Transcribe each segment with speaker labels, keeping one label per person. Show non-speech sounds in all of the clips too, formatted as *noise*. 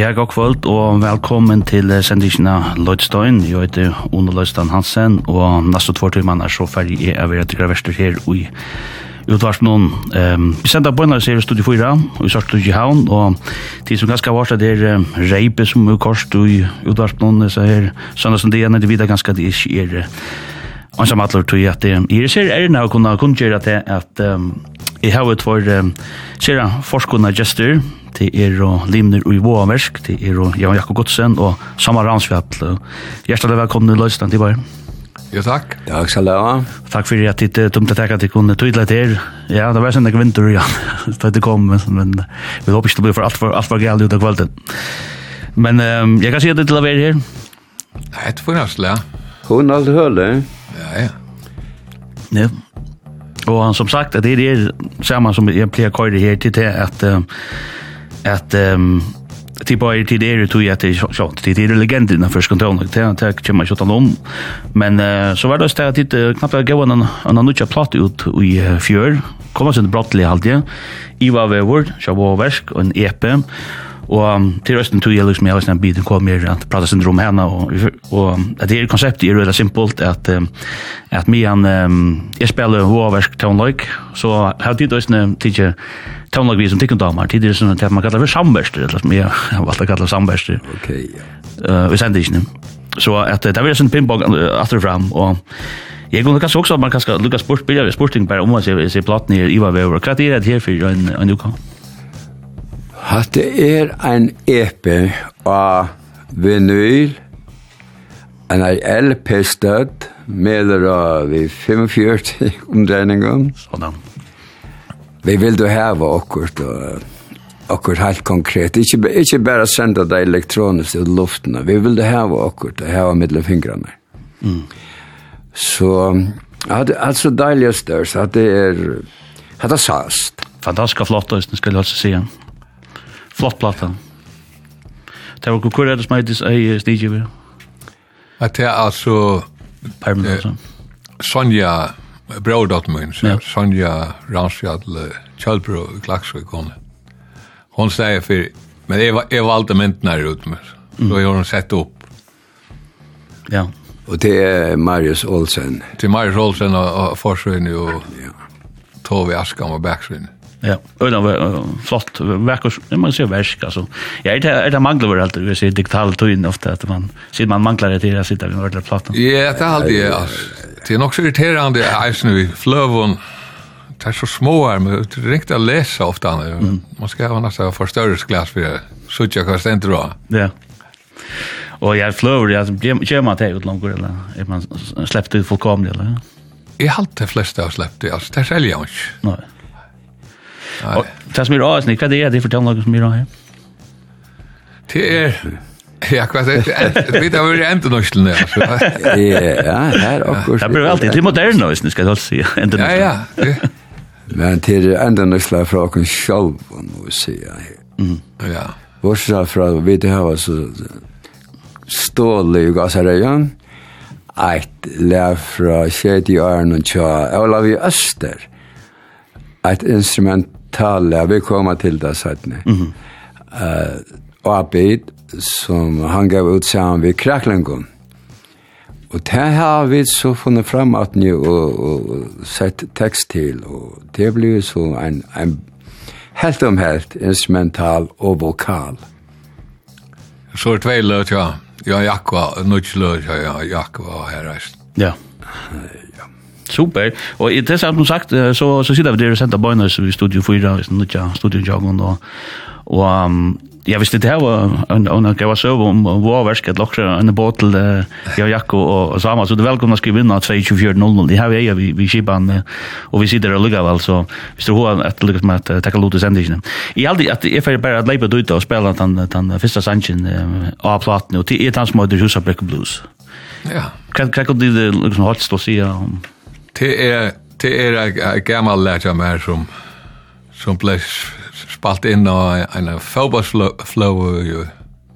Speaker 1: Ja, god kvöld og velkommen til sendingene Lloydstein. Jeg heter Ono Lloydstein Hansen, og neste två timmene er så ferdig jeg er ved at jeg verster her i utvart noen. Um, vi sender på en av serie Studio 4, og vi sørste i havn, og de som ganske varsler det er um, reipe som er korst i utvart noen, så her søndag som det er, det videre ganske det ikke er Og som atler tog at jeg ser ærene å kunne kunngjøre at jeg har et for um, ser forskerne gestur det er og Limner og Ivoamersk, det er og Jan Jakob Godsen og Samar Ransfjall. Hjertelig velkommen til Løystein til Bayern.
Speaker 2: Jo, takk.
Speaker 3: Takk skal du ha.
Speaker 1: Takk for at du tomte takk at du kunne tydelig til. Ja, det var sånn ikke vinter igjen da *laughs* det kom, men vi håper ikke det blir for alt for, alt for galt ut av kvelden. Men um, jeg kan si at du til å være her.
Speaker 2: Nei, det får jeg ja.
Speaker 3: Hun har aldri hørt det.
Speaker 2: Ja, ja.
Speaker 1: Ja. Og som sagt, det er det samme som jeg pleier å køre her til det, at um, uh, at um, tippa i tid er tog at det sjånt, det er legender innenfor skantonen, det er det kommer ikke utan om, men uh, så var det også at det knappt var gøy en annutja platt ut i fjør, kom oss en brottelig halvdje, Iva Vevor, Sjabo Versk og en EP, Og til resten tog jeg liksom, jeg var sånn biten kom mer at prata syndrom henne, og, og det er konseptet er veldig simpelt, at, at mian, jeg spiller hoversk toneløyk, så har tid også teacher toneløyk vi som tikkundamar, tid er sånn at man kallar for samverster, eller som jeg har valgt å kalla samverster.
Speaker 3: Ok, ja.
Speaker 1: Uh, vi sender ikke Så at, det var sånn pinbong atter fram, og Jeg kunne kanskje også at man kanskje lukka spurt, spurt, spurt, spurt, spurt, spurt, spurt, spurt, spurt, spurt, spurt, spurt, spurt, spurt, spurt, det her for en, en spurt,
Speaker 3: spurt, Hatt er ein epe av vinyl, en LP-støtt, med vi 45 omdreininger.
Speaker 1: Sådan.
Speaker 3: Vi vil du heve akkurat, og akkurat helt konkret. Ikke, ikke bare sende det elektronisk ut luften, vi vil du heve akkurat, og heve middel fingrene. Mm. Så, ja, det er altså deilig størst, at det er, at det er sast.
Speaker 1: Fantastisk flott, det skulle jeg også si. Flott platta. Det var hvor er det som heitis ei snigiver?
Speaker 2: At det er altså...
Speaker 1: Permanent.
Speaker 2: Eh, Sonja, brødotter min, ja. Sonja Ransfjall Kjallbro Klaksvik, hun. Hun sier for, men jeg, jeg valgte myndene her ut, med, så har hun sett opp.
Speaker 1: Ja.
Speaker 3: Og det er Marius Olsen.
Speaker 2: Det er Marius Olsen og, og Forsvinn og ja. Tove Askam og Bergsvinn.
Speaker 1: Ja. Ja, ödan var flott verk man ser verk alltså. Ja, det är det manglar väl alltid vi ser digital tyn ofta att man ser man manglar det där sitter vi med ordla plattan.
Speaker 2: Ja, det är alltid det är nog så irriterande är nu flövon. Det är så små här men det är riktigt att läsa ofta. Man ska ha nästan förstörelseglas för det. Så jag kan inte då.
Speaker 1: Ja. Och jag flöver jag kör man till långt eller är man släppt ut fullkomligt eller?
Speaker 2: Jag har alltid flesta har släppt det. Alltså det säljer jag
Speaker 1: inte. Nej. Det som er av, hva er det det for noe som er av her?
Speaker 2: Det er... *laughs* Ja, hva er det? Vi tar vel enda norsk ja. det.
Speaker 3: Ja, her akkurat.
Speaker 1: Det blir alltid litt moderne, hvis du skal si.
Speaker 2: Ja, ja.
Speaker 3: Men til enda norsk til fra oss selv, må
Speaker 2: vi si.
Speaker 3: Ja. Bortsett fra, vi det hva så stålig i Gassarøyen, eit lær fra 70 åren tja, Olav Øster, eit instrument tala, vi kommer til det sættene. Mm -hmm. uh, Abid, som han gav ut sammen ved Kraklangon. Og det har vi så funnet fram at nu og, og sett tekst til, og det blir så en, en helt om helt instrumental og vokal.
Speaker 2: Så er det tvei løt, ja. Ja, Jakva, nødt løt, ja, Jakva her reist.
Speaker 1: Ja. Super. Og i det som sagt, så, så sitter vi der og sender bøyner i Studio 4, Studio Jagon, og, og um, Ja, visst det här var en en grej var så om var värsket lockra en bottle eh jag Jacko och Sama så det välkomna ska vinna 2400. Det har jag vi vi skipan och vi sitter och luggar väl så vi står hoan att med att ta lite sändningen. I alltid att if jag bara att lepa ut och spela den den första sanchen av plattan och till ett hans mode Husabreck Blues.
Speaker 2: Ja.
Speaker 1: Kan kan du det liksom hot stå se om
Speaker 2: Det er det er en gammal lærja mer som som blev spalt inn av en fotballflow og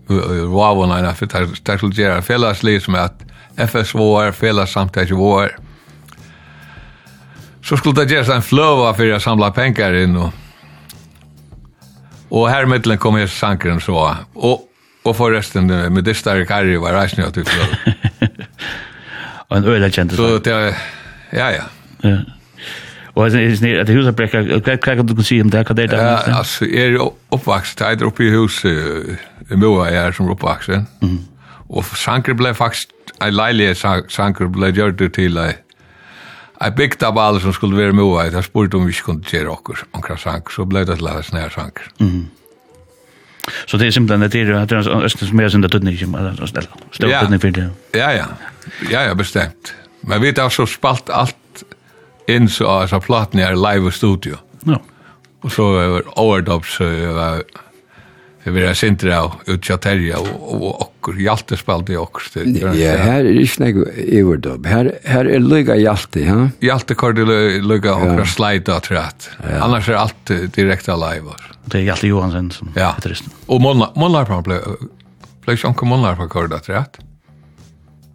Speaker 2: Ravon en af det skulle gjøre felleslig som at FS var, felles samtidig var. Så skulle det gjøre en flow av for å samle penger inn og Og her mittlen kom jeg sankeren så. Og, og forresten, med det større karri var reisning at du.
Speaker 1: Og en øyla kjente
Speaker 2: Så det er, Ja, ja.
Speaker 1: Ja. Och sen är det nere det huset bräcker. Vad kan du si om det? Kan det där?
Speaker 2: Ja, altså, er är uppväxt er oppe i huset i Moa er som oppvaksen, og Sanker ble faktisk, en lejlighet Sanker ble gjørt det til ei, Jeg bygd av alle som skulle være Moa, jeg spurte om vi ikke kunne gjøre okker omkring sanker, så ble det til at snære sanker.
Speaker 1: Så det er simpelthen det er det er en østens mer sin det tøtning,
Speaker 2: større
Speaker 1: tøtning for det.
Speaker 2: Ja, ja, ja, ja, bestemt. Men vi har så spalt alt inn så av disse platene her live studio.
Speaker 1: Ja.
Speaker 2: Og så var overdubs, vi var sinter av utkja terja og okkur, Hjalte spalte i okkur.
Speaker 3: Ja, her er ikke nek overdub, her, her er lykka Hjalte, ja?
Speaker 2: Hjalte kordi til lykka okkur slide og trett. Annars er alt direkte live.
Speaker 1: Det er Hjalte Johansen som heter.
Speaker 2: Og Månlarpan ble, ble ikke onker Månlarpan kordi til trett.
Speaker 3: Ja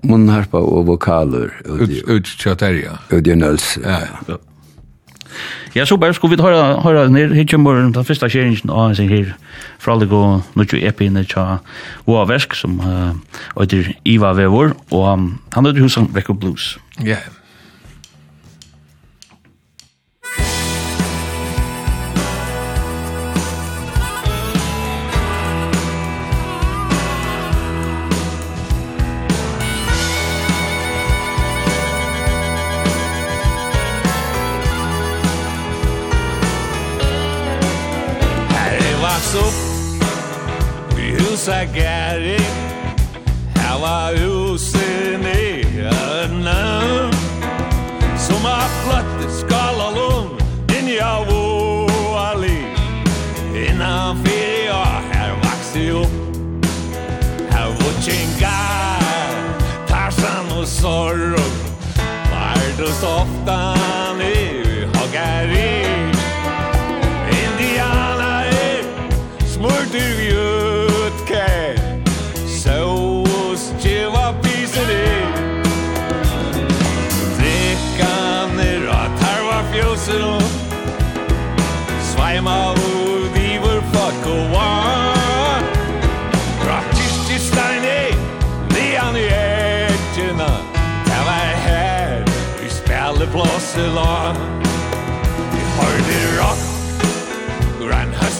Speaker 3: munharpa og vokaler. Utkjøterja. Udjønøls.
Speaker 2: Ja,
Speaker 1: ja. Ja, så bare skulle vi høre, høre ned, hit kommer den første kjeringen av seg her, fra alle gå, nå ikke epi til Hoa Vesk, som uh, heter Iva Vevor, og um, han heter Husan Record Blues.
Speaker 2: Ja,
Speaker 4: yeah. husa gæri Hava husini annan Som a fløtte skala lun Inja voa li Innan fyri ja, her vaksi upp. Her vutsingar Tarsan og sorg. Vardus ofta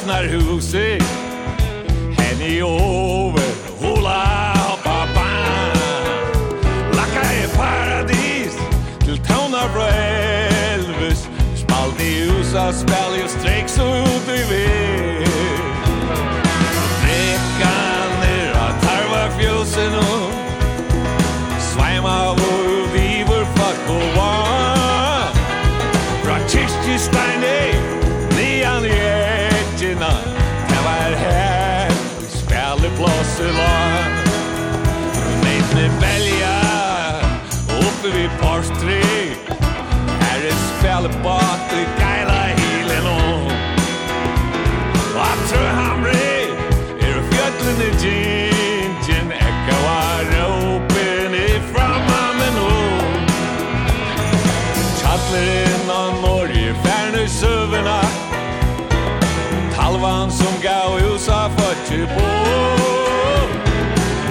Speaker 4: öppnar huset Hen i over Hula pappa. Laka i paradis Till tona från Elvis. Spalt i USA spel Galvan som gav husa fyrtio på.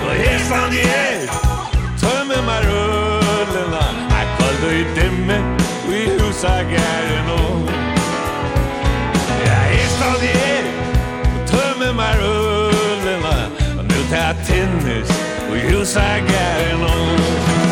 Speaker 4: Og her stand de här Tömmer mig rullarna Jag kollade i dimme Og i husa gære nå Ja, her stand de här Tömmer mig rullarna Och nu tar jeg tennis Og i husa gärden och.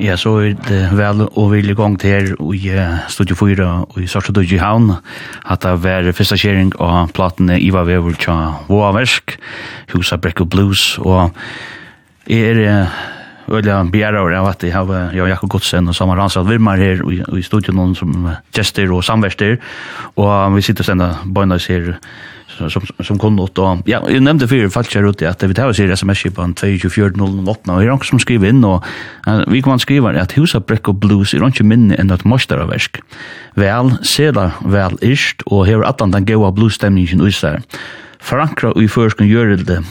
Speaker 1: Ja, så er det vel og vil i gang til her i Studio 4 og i Sartre Dødje Havn. At det var første kjering av platene Iva Vever tja Våaversk Husa Brekko Blues og er veldig bjerra over at jeg har jeg og Jakob Godsen og Samar Ransad Virmar her i studion som gester og samverster. Og vi sitter og stenda bøyna her som, som kom ut. Og, ja, nämnde nevnte fire falska ut att vi tar oss i SMS på 244008, och det er som skriver in och vi kan skriva att husa Brick och blues är inte minne att et masteraversk. Väl seda väl ist, och hör att den gaua bluesstemningen i seg. Forankra og i förskon gör det.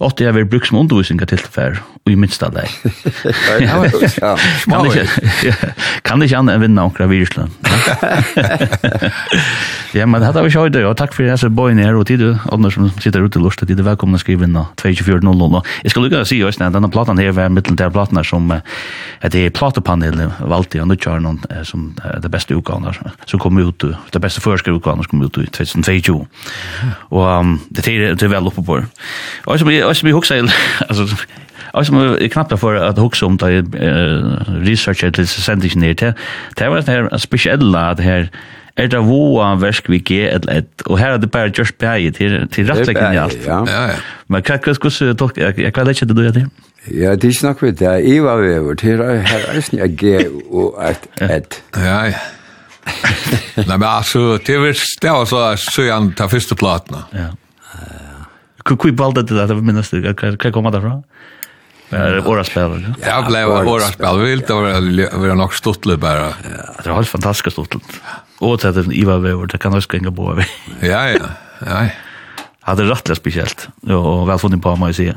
Speaker 1: Och det är väl bruke som undervisninger til det i minsta
Speaker 3: lei.
Speaker 1: kan ikke, kan ikke annet enn vinna omkra viruslen. *laughs* ja, men dette var ikke høyde, og takk for jeg ser bøyne her, og tid du, Anders som sitter ute i lort, tid du velkommen å skrive inn 2400. Jeg skal lukka å si, også, denne platan her var mittelen til platan her som det er platepanelen valgte, og nå kjører noen som det beste utgaven som kommer ut, det beste førske utgaven som kommer ut i 2022. Og det er vel oppe på. Og som jeg husker, altså, Alltså som är knappt för att huxa om det researcher till sending ner till. Det var det här speciella det här är det voa versk vi ge ett ett och här är det bara just bäge till till rättläggning allt.
Speaker 3: Ja
Speaker 2: ja.
Speaker 1: Men kan kus kus dock jag kan lägga det då det.
Speaker 3: Ja, det er snakk ved det. Jeg var over til her, er sånn jeg gav og et, et.
Speaker 2: Ja, ja. *laughs* Nei, men altså, det var, det var så, så jeg ta første platene.
Speaker 1: Ja. Hvor baldet det der, det minnes du? Hva kom det fra? Ja. Är våra spel. Ja,
Speaker 2: blev våra. Vi vill det var nog stottligt bara.
Speaker 1: Det var helt fantastiskt stottligt. Och det är Ivar Weber, det kan jag skänka på.
Speaker 2: Ja, ja. Ja.
Speaker 1: Hade rättligt speciellt. Och väl funnit på mig se.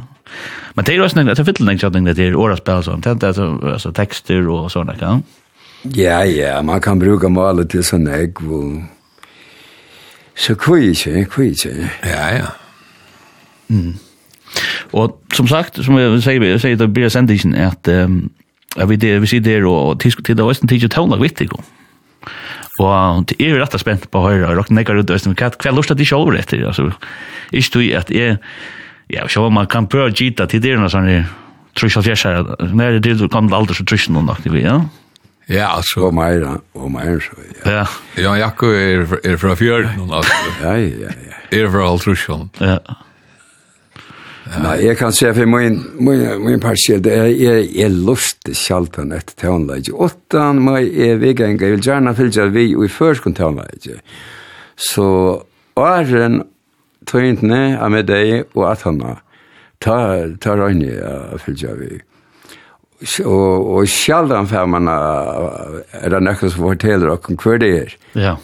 Speaker 1: Men det är också något att fylla något det är åra spel som tänkte alltså texter och såna kan.
Speaker 3: Ja, ja, man kan bruka målet til sånn egg. Og... så kviche, kviche.
Speaker 2: Ja, ja.
Speaker 1: Mm. Og som sagt, som jeg sier, jeg sier det blir sendingen at um, vi, det, vi sier det, og til det er også en tid til å viktig. Og det er jo rett og spent på å høre, og råkne nekker ut, hva er lust at de sjåver etter? Altså, ikke du at jeg, ja, så man kan prøve å gita til det, og sånn, trus og fjersa, når det er kommet alder, så trus noen aktiv, ja?
Speaker 2: Ja, altså,
Speaker 3: og meir, og meir, så, ja.
Speaker 1: Ja,
Speaker 2: Jan Jakko er, er fra fjörden, altså.
Speaker 3: Ja, ja, ja.
Speaker 2: Er fra alt trus,
Speaker 1: ja. Ja.
Speaker 3: Nei, jeg kan se for min, min, min partiell, det er jeg, jeg lufte sjaltan etter tøvnleidje. Åttan må jeg vegenga, jeg vil gjerne fylgja vi i førskon tøvnleidje. Så åren tøyntene er med deg og at han ta, ta røyne jeg fylgja vi. Og, og sjaldan fer man er det nekka som forteller okkur hver det er.
Speaker 1: Ja.
Speaker 3: Yeah.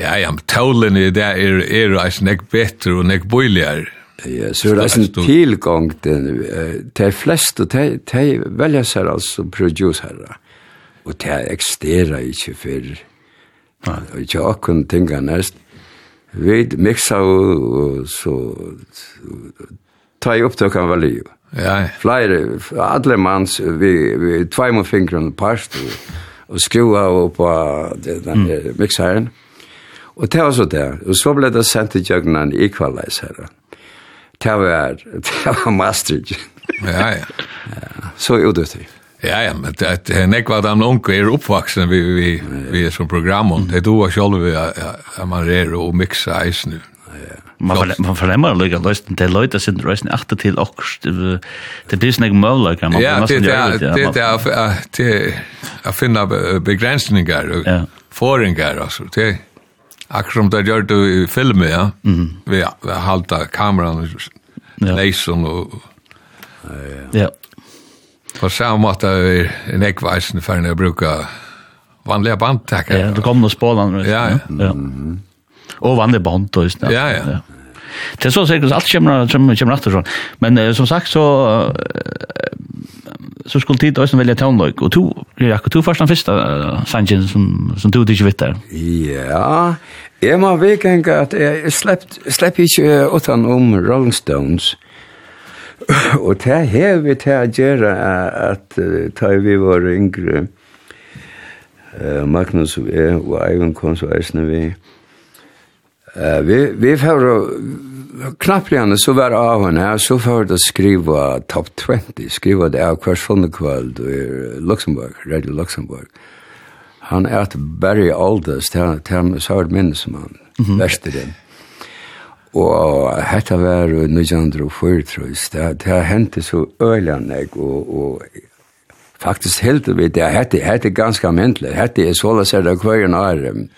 Speaker 2: Ja, ja, men tålen i det er, er eisen ek betre og nek boiligere.
Speaker 3: Ja, så er det
Speaker 2: eisen
Speaker 3: tilgang til de fleste, de velger seg altså produsere, og de eksisterer ikke for, og ikke akkurat tinga nest. Vi miksa og og så, ta i opptøkken veldig jo.
Speaker 2: Ja, ja.
Speaker 3: Flere, alle manns, vi, vi tvei og fingrene parst, og, og skrua og på den mm. mikseren, og Og det var så det. Og så ble det sendt til Jøgnan her. Det var, *laughs* det var Maastricht.
Speaker 2: ja, ja. ja.
Speaker 3: Så er det det.
Speaker 2: Ja, ja, men det er en ekvad av någon er uppvuxen vi, vi, vi er som program och det då själv att man rör och mixa is nu.
Speaker 1: Man man förlämmer lika löst de Leute sind reisen achter till och det blir snägg möller kan man
Speaker 2: Ja, det är det är det är att finna begränsningar och föringar alltså. Det Akkurat som det gjør du i filmen, ja. Mm. Vi halta kameran
Speaker 1: ja.
Speaker 2: leisen og...
Speaker 1: Ja.
Speaker 2: På samme måte er en ekveisen for når jeg bruker vanliga bandtackar.
Speaker 1: Ja, det kommer nog spålan.
Speaker 2: Ja, ja.
Speaker 1: ja. Och vanliga band då just nu.
Speaker 2: Ja, ja. ja.
Speaker 1: Det är så säkert allt kommer som kommer efter sån. Men eh, som sagt så så skulle tid också välja tonlök och to jag kunde to första första sanjen som som du dig vet där.
Speaker 3: Ja. jeg må vekänka att jag släppt släpp inte utan om Rolling Stones. *clears throat* og det her vi til å gjøre er at uh, da vi var yngre, uh, Magnus og jeg og Eivind kom så eisne vi, Eh vi vi får knappligen så var av henne så får det skriva top 20 skriva det av kvar från kväll i Luxemburg Radio Luxemburg. Han är att Barry Alders han han så hade minns man bästa den. Og hetta var nu jandro Fyrtrus. Det har hände så öland og, og faktisk helt vi det hette hette ganske amentlig, Hette er såla seg det kvar när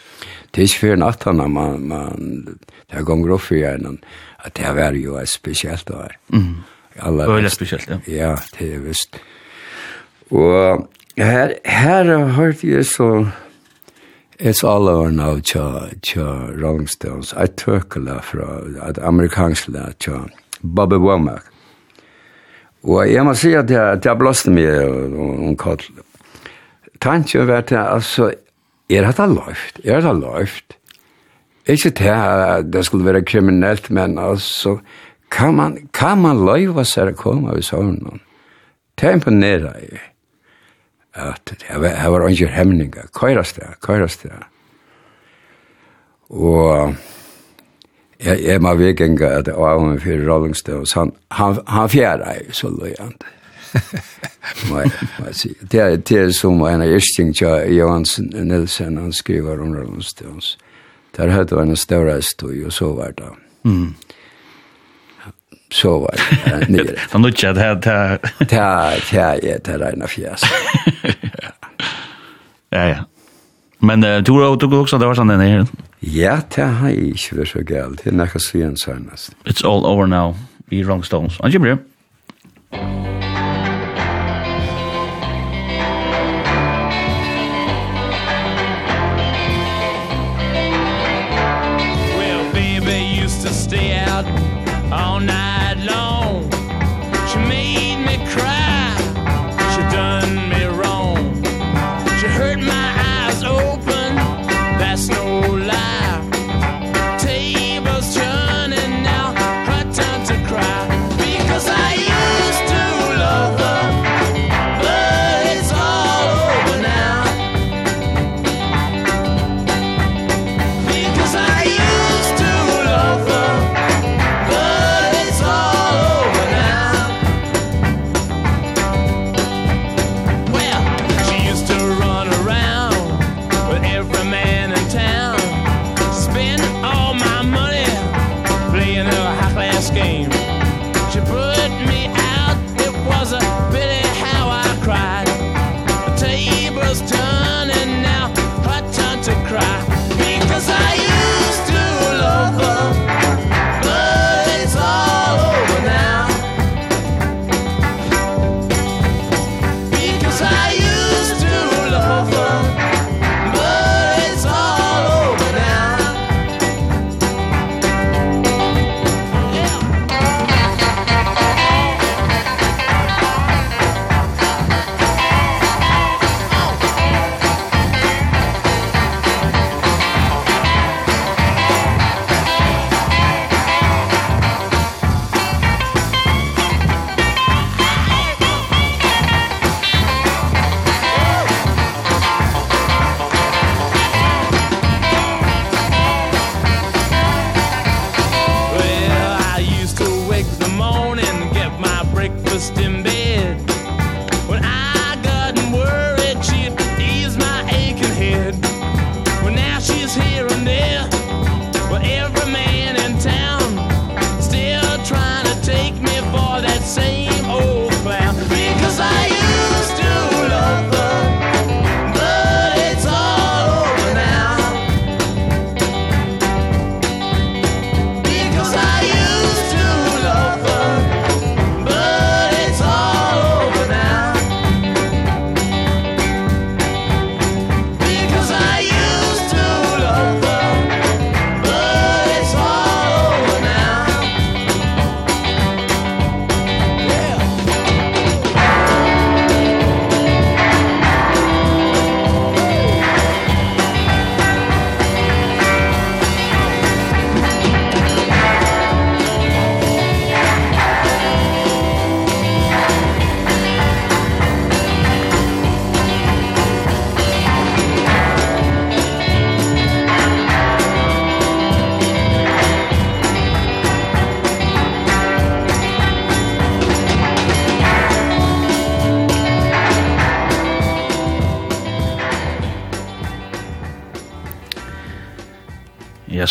Speaker 3: det er ikke før natten når man, man det går opp i hjernen, at det er jo et spesielt år.
Speaker 1: Mm.
Speaker 3: Alla,
Speaker 1: Veldig spesielt, ja.
Speaker 3: Ja, det er visst. Og her, her har jeg så It's all over now, tja, tja, Rolling Stones. I took a lot fra et amerikansk lær, tja, Bobby Womack. Og jeg må si at jeg, at jeg blåste meg om kall. Tanken var det, altså, er hatt løft, er hatt løft. Ikke til at det skulle være kriminellt, men altså, kan man, kan man løyva seg å komme av sånn? Det er imponera i at det var det var ikke hemninger, køyrast det, køyrast det. Og jeg, jeg må vikinga at det var med for Rolling Stones, han, han, han fjerde jeg så løyende. Nei, det er det som en av ærsting til Johansen Nilsen, han skriver om Rollenstøns. Der hadde han en større støy, og så var det.
Speaker 1: Mm.
Speaker 3: Så var det nere.
Speaker 1: Så nå ikke det her...
Speaker 3: Det er, det er, det er en fjes. *laughs*
Speaker 1: Ja, ja. Men uh, du har du också det var sån den här.
Speaker 3: Ja, det har jeg ikke vært så galt. Det er nekka sen senast.
Speaker 1: It's all over now. I
Speaker 5: Wrong Stones. Anjimri.
Speaker 1: Anjimri.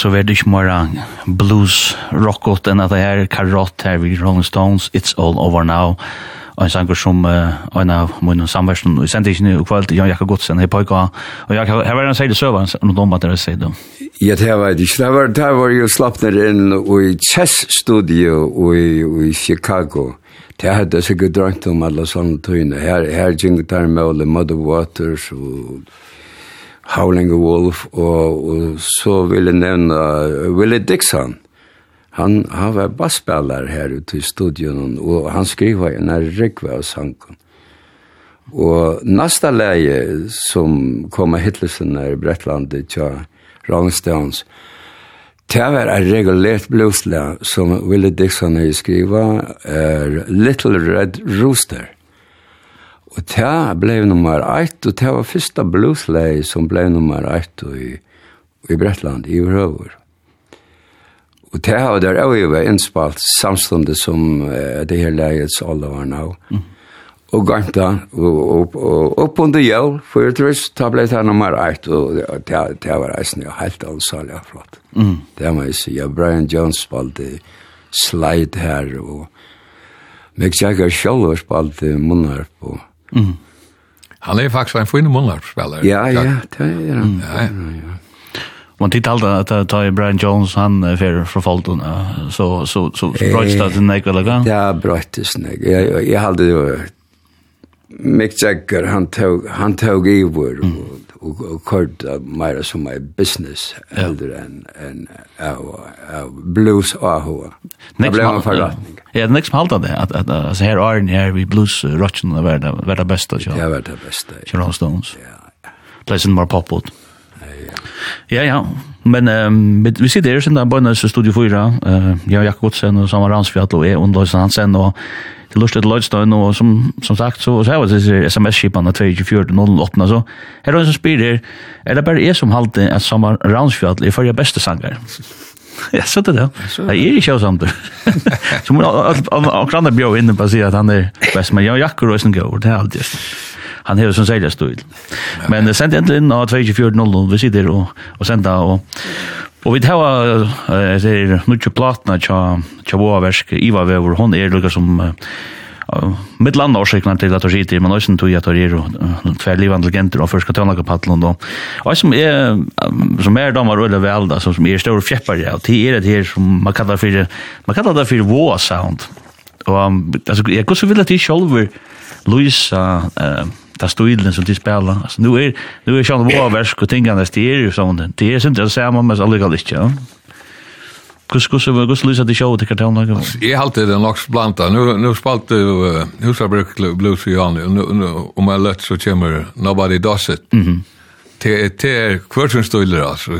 Speaker 1: så var det ikke mer blues rockot enn at det er karott her vid Rolling Stones, It's All Over Now, og en sanger som uh, en av munnen samversen, og jeg sendte ikke noe kveld Jan Jakka Godsen, hei pojka, og jeg, her var en seilig søver, noe noen at dere sier det.
Speaker 3: Ja, det var det ikke, det var, det var jo slappner inn i Chess-studio i i Chicago, Det hadde jeg sikkert drømt om alle sånne tøyene. Her, her gikk der med alle Mother Waters og Howling Wolf, og, og så vil jeg nevne Willie Dixon. Han, han var basspiller her ute i studion, og han skriva en rikve av sangen. Og nasta leie som kom av Hitlersen her i Bretlandet, tja Stones, Det var en regulert bluesle som Willie Dixon har skriva, er Little Red Rooster det ble nummer 1, og det var første blueslay som ble nummer 1 i, i Bretland, i Røver. Og det har der også var innspalt samstående som uh, det her leiets alle var nå. Mm. Og ganta, og, og, opp under jævl, for jeg tror det ble det nummer 1, og det, det var eisen jo helt ansalig og flott.
Speaker 1: Mm.
Speaker 3: Det må jeg si, ja, Brian Jones spalte slide her, og Mick Jagger selv spalte munnar på
Speaker 1: Mm.
Speaker 2: Han er faktisk en fin målvaktsspelare.
Speaker 3: Ja, ja, det er han.
Speaker 2: Ja, ja.
Speaker 1: Man tittar alltid att ta Brian Jones han är för för Fulton så så så bröts det den eller
Speaker 3: lagan. Ja, bröts det. Jag jag hade ju Mick Jagger han tog han tog i vår och og, og kort mer som ei business elder ja. enn en, av, av blues og hoa. Det ble en forretning.
Speaker 1: Ja, det er ikke det, at, at altså, her er den her vi blues rotten og verda, verda besta, ja.
Speaker 3: Ja, verda besta. Ja.
Speaker 1: Sharon Stones.
Speaker 3: Ja.
Speaker 1: Pleasant more pop out. Ja. ja. Men um, vi sitter her, sin da, Bøynes Studio 4, uh, jeg og Jakob Godsen og Samar Ransfjall og jeg, og Ondløysen Hansen og det lustet Lloydstein og som som sagt så så var det SMS skipan att 2408 så Her er en som her. Er det bare jeg som halte att sommar Ransfjall är for jeg beste sanger. *laughs* Ja, så det då. Det är ju så samt. Så må och andra bjør in på å si at han er best, men jag jackar och sen går det er alltid. Han har som säljast då. Men send ändå inn av 2400 vi sitter och och sända och Og vi tar uh, det er mye platene tja, Boa Versk, Iva Vever, hon er lukka som uh, mitt landa årsikna til at hun sitter, men også tog at hun er uh, livende legender og først tøvnaka paddelen og og som er som er damer og vel da, som er større fjeppar ja, og det er det her som man kallar for man kallar det for Voa sound. Og um, altså, jeg går så vil at de sjolver Luisa uh, ta stilen som de spelar. Alltså nu är nu är Sean Boa och tinga nästa år så hon. Det är inte det samma men alla galet ja. Kus kus över kus Luisa de show till kartan någon.
Speaker 2: Jag hållde den locks blanta. Nu nu spalt du Husabruck Blues i Nu och om jag lätt så kommer nobody does it.
Speaker 1: Mhm.
Speaker 2: Det det är kvartsen stilar alltså.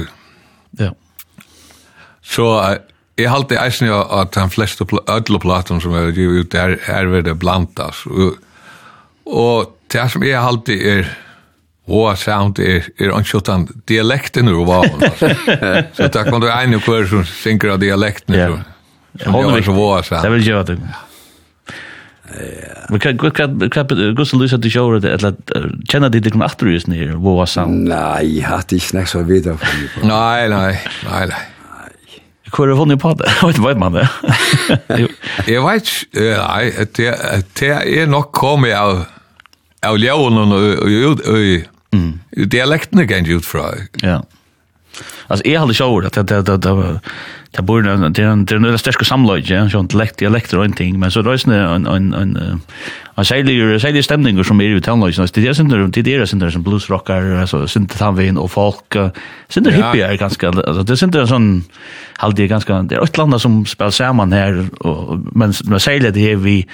Speaker 1: Ja.
Speaker 2: Så Jeg halte eisen att at de fleste ødle platen som er givet ut er, är ved det blandas. Og, og det som jeg alltid er og sound er er anskjortan dialekten ur var *laughs* så takk man du ein og kvar som synker av dialekten ur Det var så var så
Speaker 1: det vill gjøre det Men kan kan kan kan gå så lysa til show det at känna det det natur is nær var sound
Speaker 3: nei hat så vidare för mig. *laughs*
Speaker 2: Nej, nej, nej. Nej.
Speaker 1: Hvor er vunnet på det? Vet vet man det?
Speaker 2: Jeg vet, nei, det er nok kommet av av ljøvnen og dialektene kan jeg ut fra.
Speaker 1: Ja. Alltså är hade shower att det det det det borde det det det några starka samlag ja sån dialekt dialekter och ingenting men så rösne en en en en säger säger det stämningar som är ju tonlagen så det är synd det är synd som blues rockar alltså synte han och folk synte hippie är ganska alltså det synd en sån det ganska det är ett land som spelar samman här och men man säger det här vi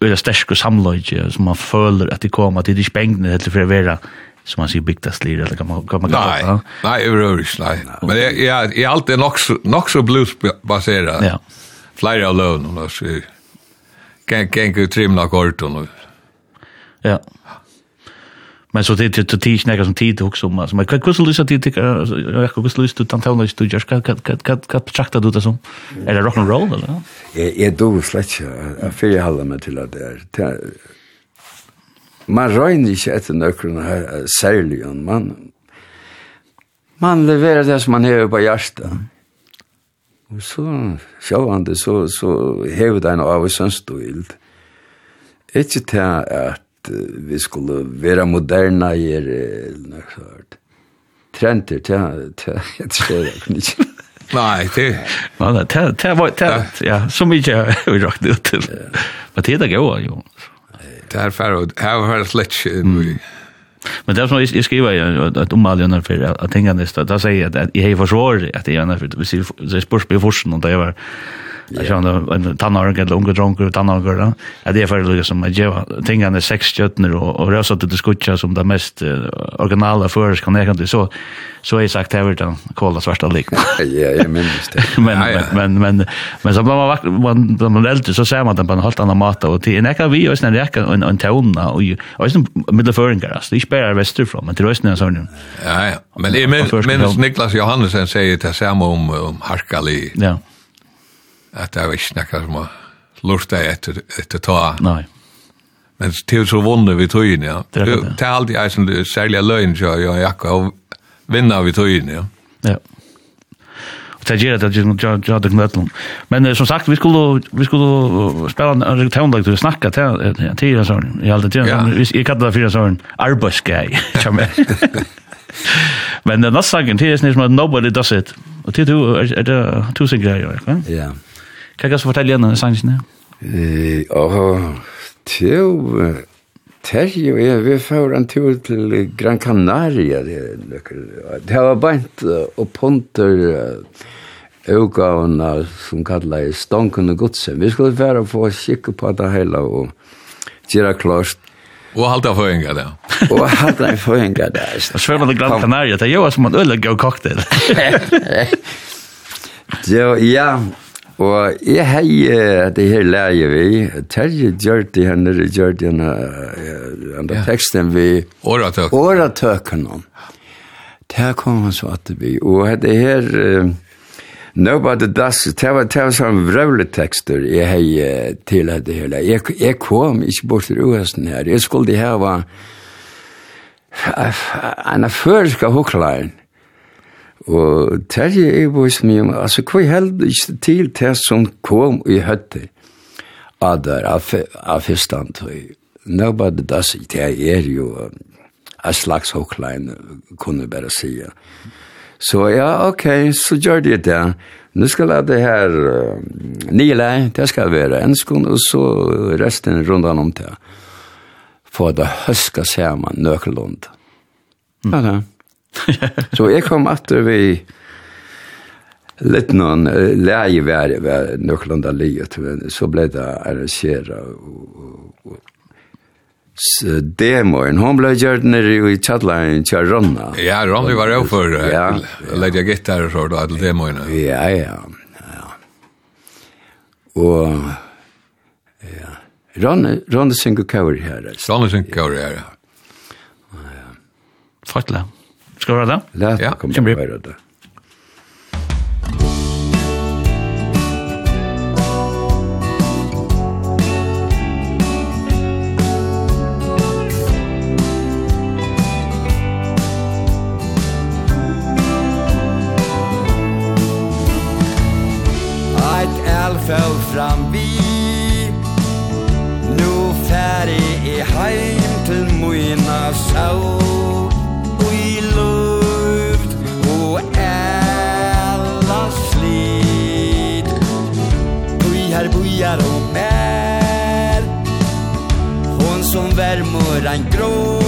Speaker 1: öra sterske samlöje som man följer att det kommer till de spängna eller för att vara som man sier, bygdas lir eller kan man kan man
Speaker 2: jeg nej ikke, nei. Men jeg, jeg, jeg er alltid nog nok så bluesbaseret.
Speaker 1: Ja.
Speaker 2: Flyer alone och så kan kan ju trimma kort och
Speaker 1: Ja. Men så det det det är nästan som tid också men så man kan kusa lyssna till jag kan kusa lyssna till Tantona du just kan kan kan kan trakta du det som eller rock and roll eller?
Speaker 3: Jag jag då släckt jag för jag håller mig till det där. Man rör inte ett nökrarna här särligen man man leverar det som man har på hjärtat. och så sjåvande så, så hever det en av i stil Ikke til at vi skulle være moderna i er, eller så hørt. Trenter, det er *laughs* jeg ikke.
Speaker 2: Nei, det...
Speaker 1: Nei, det er, det var, det ja, så mye *laughs* vi rakt ut til. Men det er det gode, jo.
Speaker 2: Det er færre, her har jeg slett ikke
Speaker 1: Men det er som jeg skriver i et omall i NRF, at tingene er, da sier jeg at jeg har forsvaret at jeg er NRF, hvis jeg spørs på forsen, da jeg var Jag känner en tannark eller unge dronker, tannarker, då. Ja, det är för det som jag ger tingarna sex köttner och, och rösa till skutcha som det mest eh, originala förs kan jag inte så så är sagt här utan kolla svarta lik. *laughs*
Speaker 3: ja, jag minns det. *laughs*
Speaker 1: men,
Speaker 2: ja, ja.
Speaker 1: men men men men så blir man vakt man blir man äldre så ser man den på en helt annan mat och till en kan vi och sen räcka en en tona och och sen mittelföringar alltså. Det spelar västerifrån men det är snarare sån.
Speaker 2: Ja, ja. Men
Speaker 1: men
Speaker 2: Niklas Johannesen säger det samma om om Harkali.
Speaker 1: Ja
Speaker 2: at det var ikke noe som har lurt deg etter, etter ta.
Speaker 1: Nei.
Speaker 2: Men det er så vunnet vi tøyene, ja.
Speaker 1: Det er
Speaker 2: det.
Speaker 1: Det
Speaker 2: er alltid en særlig løgn, så jeg og Jakka, og vinner vi tøyene, ja.
Speaker 1: Ja. Og det gjør at jeg gjør det møtlen. Men som sagt, vi skulle, vi skulle spille en tøvndag til å snakke til en sånn.
Speaker 2: Jeg
Speaker 1: kaller det for en sånn arbeidsgei, *laughs* kjemme. Men den neste sangen, det er sånn som Nobody Does It. Og det er to sikker jeg gjør, ikke?
Speaker 3: Ja.
Speaker 1: Yeah. Kan jeg også fortelle igjen
Speaker 3: sangen? Ja, til Terje og jeg, vi får en tur til Gran Canaria. Det var bænt og ponter utgavene som kallet Stanken og Godsen. Vi skulle være få kikke på det hele og gjøre klart
Speaker 2: Og halda føringa der.
Speaker 3: Og halda føringa der.
Speaker 1: Og svømmer til Gran Canaria, det er jo som en øyelig god cocktail. *laughs*
Speaker 3: Ja, Og jeg hei det her leie vi, Terje gjør det henne, gjør det henne, henne teksten vi,
Speaker 2: åretøkken
Speaker 3: om. Der kom han så at vi, og det her, Nobody does, det var, det var sånn vrøvle tekster jeg hei til det hele. Jeg, jeg kom ikke bort til uhesten her, jeg skulle hava en av føreska huklaren, Og terje er vois mye om, altså hva held ikke til det som kom i høtte av der, av fyrstand. Nobody does it, det er jo en slags hokklein, kunne bare sige. Så ja, ok, så gjør det det. Nu skal jeg det her uh, nile, det skal være en enskon, og så resten rundan om det. For det høska ser man nøkelund. Mm. Ja, det *laughs* så jeg kom etter vi litt noen leie vær ved Nøklanda livet, så ble det arrangeret og, demoen, hon ble gjørt nere i Tjadlein til Ronna.
Speaker 2: Ja, Ronna var jo for uh,
Speaker 3: ja,
Speaker 2: ja. legge gitar og så da, til demoen.
Speaker 3: Ja, ja, ja. Og, ja, Ronna, Ronna synger kaur her. Ronna
Speaker 2: synger kaur her, ja.
Speaker 1: Fattelig. Ja. Ska vi høre det?
Speaker 3: La
Speaker 1: det komme
Speaker 3: og höra det.
Speaker 6: Ett elfell fram vi Nu färdig i heim till mina sjål ein grå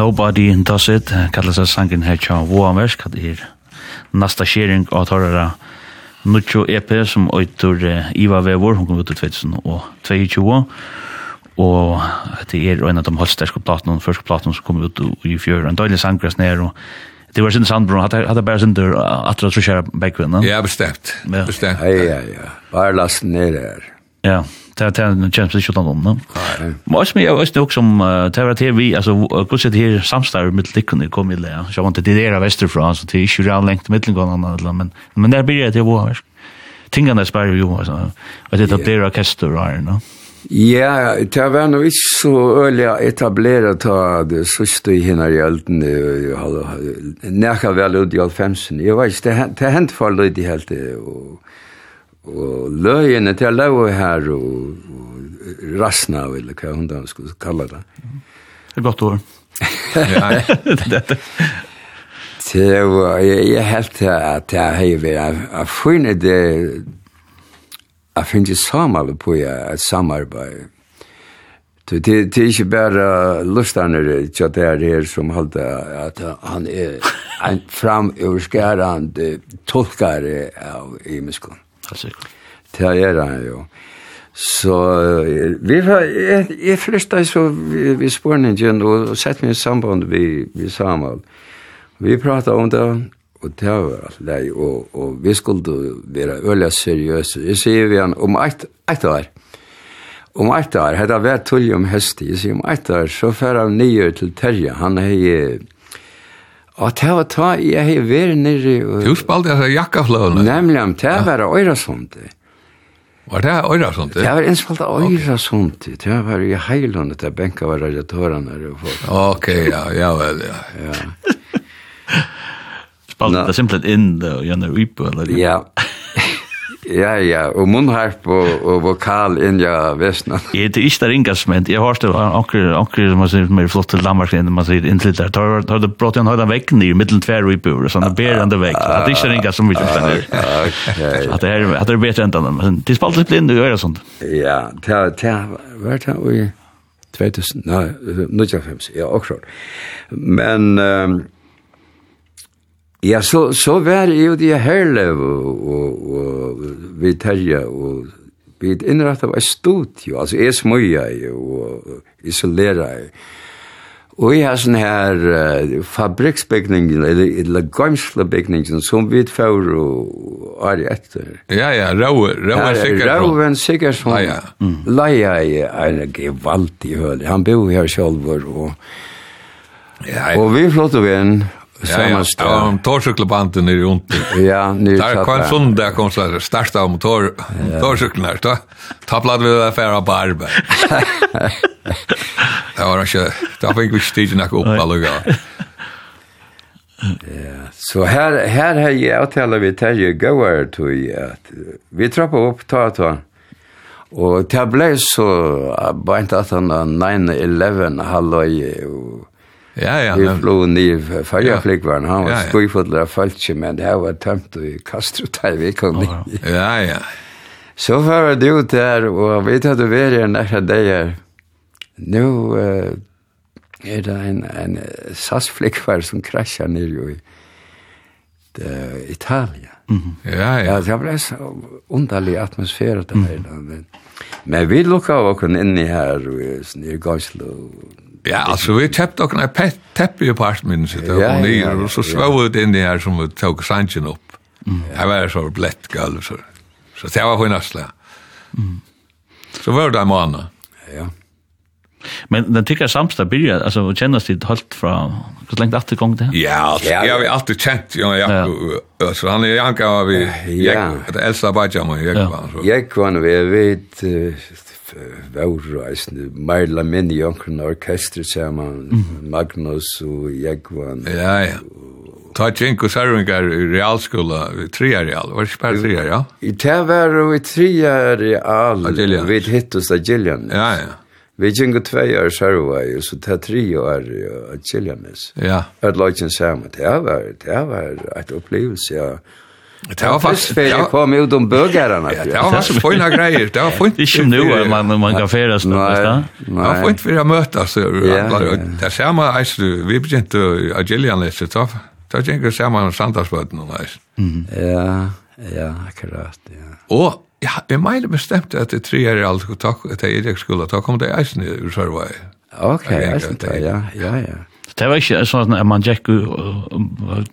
Speaker 6: Nobody Does It,
Speaker 1: kallar seg sangen her tja Voamers, kallar er nasta sharing av torrara Nuccio EP som øytur Iva Vevor, hun kom ut i 2022, og det er en av de holdsterske platene, første platene som kom ut i fjør, en døylig sangres ned, og Det var sin sandbrun, hadde hade bare sin dörr att dra så köra backvinna.
Speaker 2: Ja,
Speaker 1: bestämt.
Speaker 2: bestemt.
Speaker 3: Ja, ja, ja. bare lasten ner der.
Speaker 1: Ja, det er en kjent ikke utan om. no? Men også med, mye, også nok som, det var til vi, altså, hvordan det her samstarv med likkene kom i det, ja. så jeg vant til det der vesterfra, så det er ikke real lengt med likkene, men, men der blir det til å Tingene spør jo, altså, at det etablerer orkester og her, no?
Speaker 3: Ja, det var nå ikke så øyelig å etablere ta det sørste i henne i Elden, nærkere vel ut i Alfemsen. Jeg vet ikke, det hendte for litt i helt det, og og løgene til løg her og, og rasna, eller hva hun da skulle kalla det.
Speaker 1: Det er godt ord.
Speaker 2: ja, dette. *laughs*
Speaker 3: Det var, jeg, jeg helt til at jeg har vært, jeg finner det, jeg finner samarbeid på et samarbeid. Det, det er ikke bare lustene til at det er her som holder at han er en framoverskærende tolkare av imenskene
Speaker 1: helt sikkert.
Speaker 3: Det er han jo. Så vi var, jeg, jeg flyttet så vi, vi spørningen og sett meg i samband vi, vi sammen. Vi pratet om det, og det var alt det, og, og vi skulle være øyelig seriøse. Jeg sier vi han, om ett, ett år, om ett år, hette jeg vært tullig om høst, jeg sier om ett år, så fer han nye til Terje, han er Og det var ta i jeg hei veri nirri.
Speaker 2: Du spalte jeg jakkafløvene.
Speaker 3: Nemlig, det var Øyrasundet.
Speaker 2: Var det Øyrasundet?
Speaker 3: Det var innspalt Øyrasundet. Det var i heilundet der benka var radiatorene. og folk.
Speaker 2: Ok, ja, ja vel, ja.
Speaker 3: ja. Spalte
Speaker 1: det simpelthen inn og gjennom uipo, eller?
Speaker 3: Ja. Ja. Ja, ja, og munnharp og, og vokal inn ja vestna.
Speaker 1: Jeg *laughs* er ikke der ingas, men jeg har stått anker, anker som man sier mer flott til Danmark enn man sier inntil der. Tar, tar det brått igjen høyden vekken i middelen tver og i bur, sånn det ber han det vekk. At det ikke er ingas som vi kjøpte der. At det er, at det er bedre enn den, men det spalt litt blind og gjør sånt.
Speaker 3: Ja, det er, hva er det, og 2000, nei, 95, ja, akkurat. Men, um, Ja, så, så var jeg jo de herlev og, og, og vi terje og vi innrettet var et studio, altså jeg smøya og isolera jeg. Og jeg har sånn her uh, fabriksbygningen, eller, eller gamslebygningen, som vi får og er etter.
Speaker 2: Ja, ja, Rauven Sikkerson.
Speaker 3: Rauven Sikkerson.
Speaker 2: Ja, ja. Mm.
Speaker 3: Leia er en gevaldig høl. Han bor her selv, og,
Speaker 2: ja, ja.
Speaker 3: og vi flott vi inn,
Speaker 2: Sammanstå. Ja, ja, motorcykelbanden är ju ont.
Speaker 3: Ja, nu
Speaker 2: tar jag. Där kom där kom så starta av motor motorcykeln där. Ta tablade vi där för barbe. *laughs* Det var inte, det fick vi stige nog upp alla gånger.
Speaker 3: Ja, så här här har jag att tala vi Terje Gower till att vi trappa upp ta ta. Och det blev så bara inte att han 9-11 halloj och
Speaker 2: Ja, ja.
Speaker 3: Vi flog
Speaker 2: ned
Speaker 3: färjaflygvaren. Han var
Speaker 2: ja, ja.
Speaker 3: skojfotlar av falske, men det här var tømt i Castro där vi kom
Speaker 2: Ja, ja.
Speaker 3: Så var det ut der, og vi hade varit en nära dagar. Nu uh, er det en, en SAS-flygvare som kraschar ner i uh, Italien.
Speaker 2: Ja,
Speaker 3: ja.
Speaker 2: ja,
Speaker 3: det ble så underlig atmosfære det her. -hmm. Men vi lukka av okken inni her, og nir Goslo,
Speaker 2: Ja, altså vi kjøpte pet teppe i apartmenten sitt, og
Speaker 3: nye,
Speaker 2: og så svå ut inn i her som vi tok sanchen opp. Her var så blett gulv, så, så det var hun asla. Så var det en måned.
Speaker 3: Ja,
Speaker 1: Men den tycker samsta byrja, alltså och kännas det halt från hur länge det gång det
Speaker 2: här?
Speaker 3: Ja,
Speaker 2: jag har alltid känt jag jag så han är Janka vi
Speaker 3: jag
Speaker 2: det äldsta bajama jag var så.
Speaker 3: Jag kan vi vet var eisne Marla Minni Jonkron Orkester saman, mm. Magnus og Jegvan.
Speaker 2: Ja, ja. Ta tjenko sarvingar i realskola, i tria real, var det ikke bare tria ja?
Speaker 3: I ta var i
Speaker 2: tria real,
Speaker 3: vi hittos av Gillian.
Speaker 2: Ja, ja.
Speaker 3: Vi tjenko tvei år sarvai, og så ta tri år av Gillian.
Speaker 2: Ja.
Speaker 3: At lojtjen saman, det var, det var et opplevelse, ja.
Speaker 2: Det var faktiskt
Speaker 3: för
Speaker 2: jag
Speaker 3: kom ut om bögarna.
Speaker 2: Ja, det var faktisk fina grejer. Det var fint.
Speaker 1: Ikke nu man man kan färdas någonstans.
Speaker 2: Det var fint för att mötas. Det ser man alltså vi begynte Agilian läste så. Då tänker jag man Santasböten och nice.
Speaker 3: Ja, ja, akkurat, ja.
Speaker 2: Och Ja, jeg mener bestemt at det tre er alt, og takk, at jeg ikke skulle, da kom det eisen i Sørvei.
Speaker 3: Ok, eisen,
Speaker 2: ja,
Speaker 3: ja, ja.
Speaker 1: Det var ikke sånn at man gikk og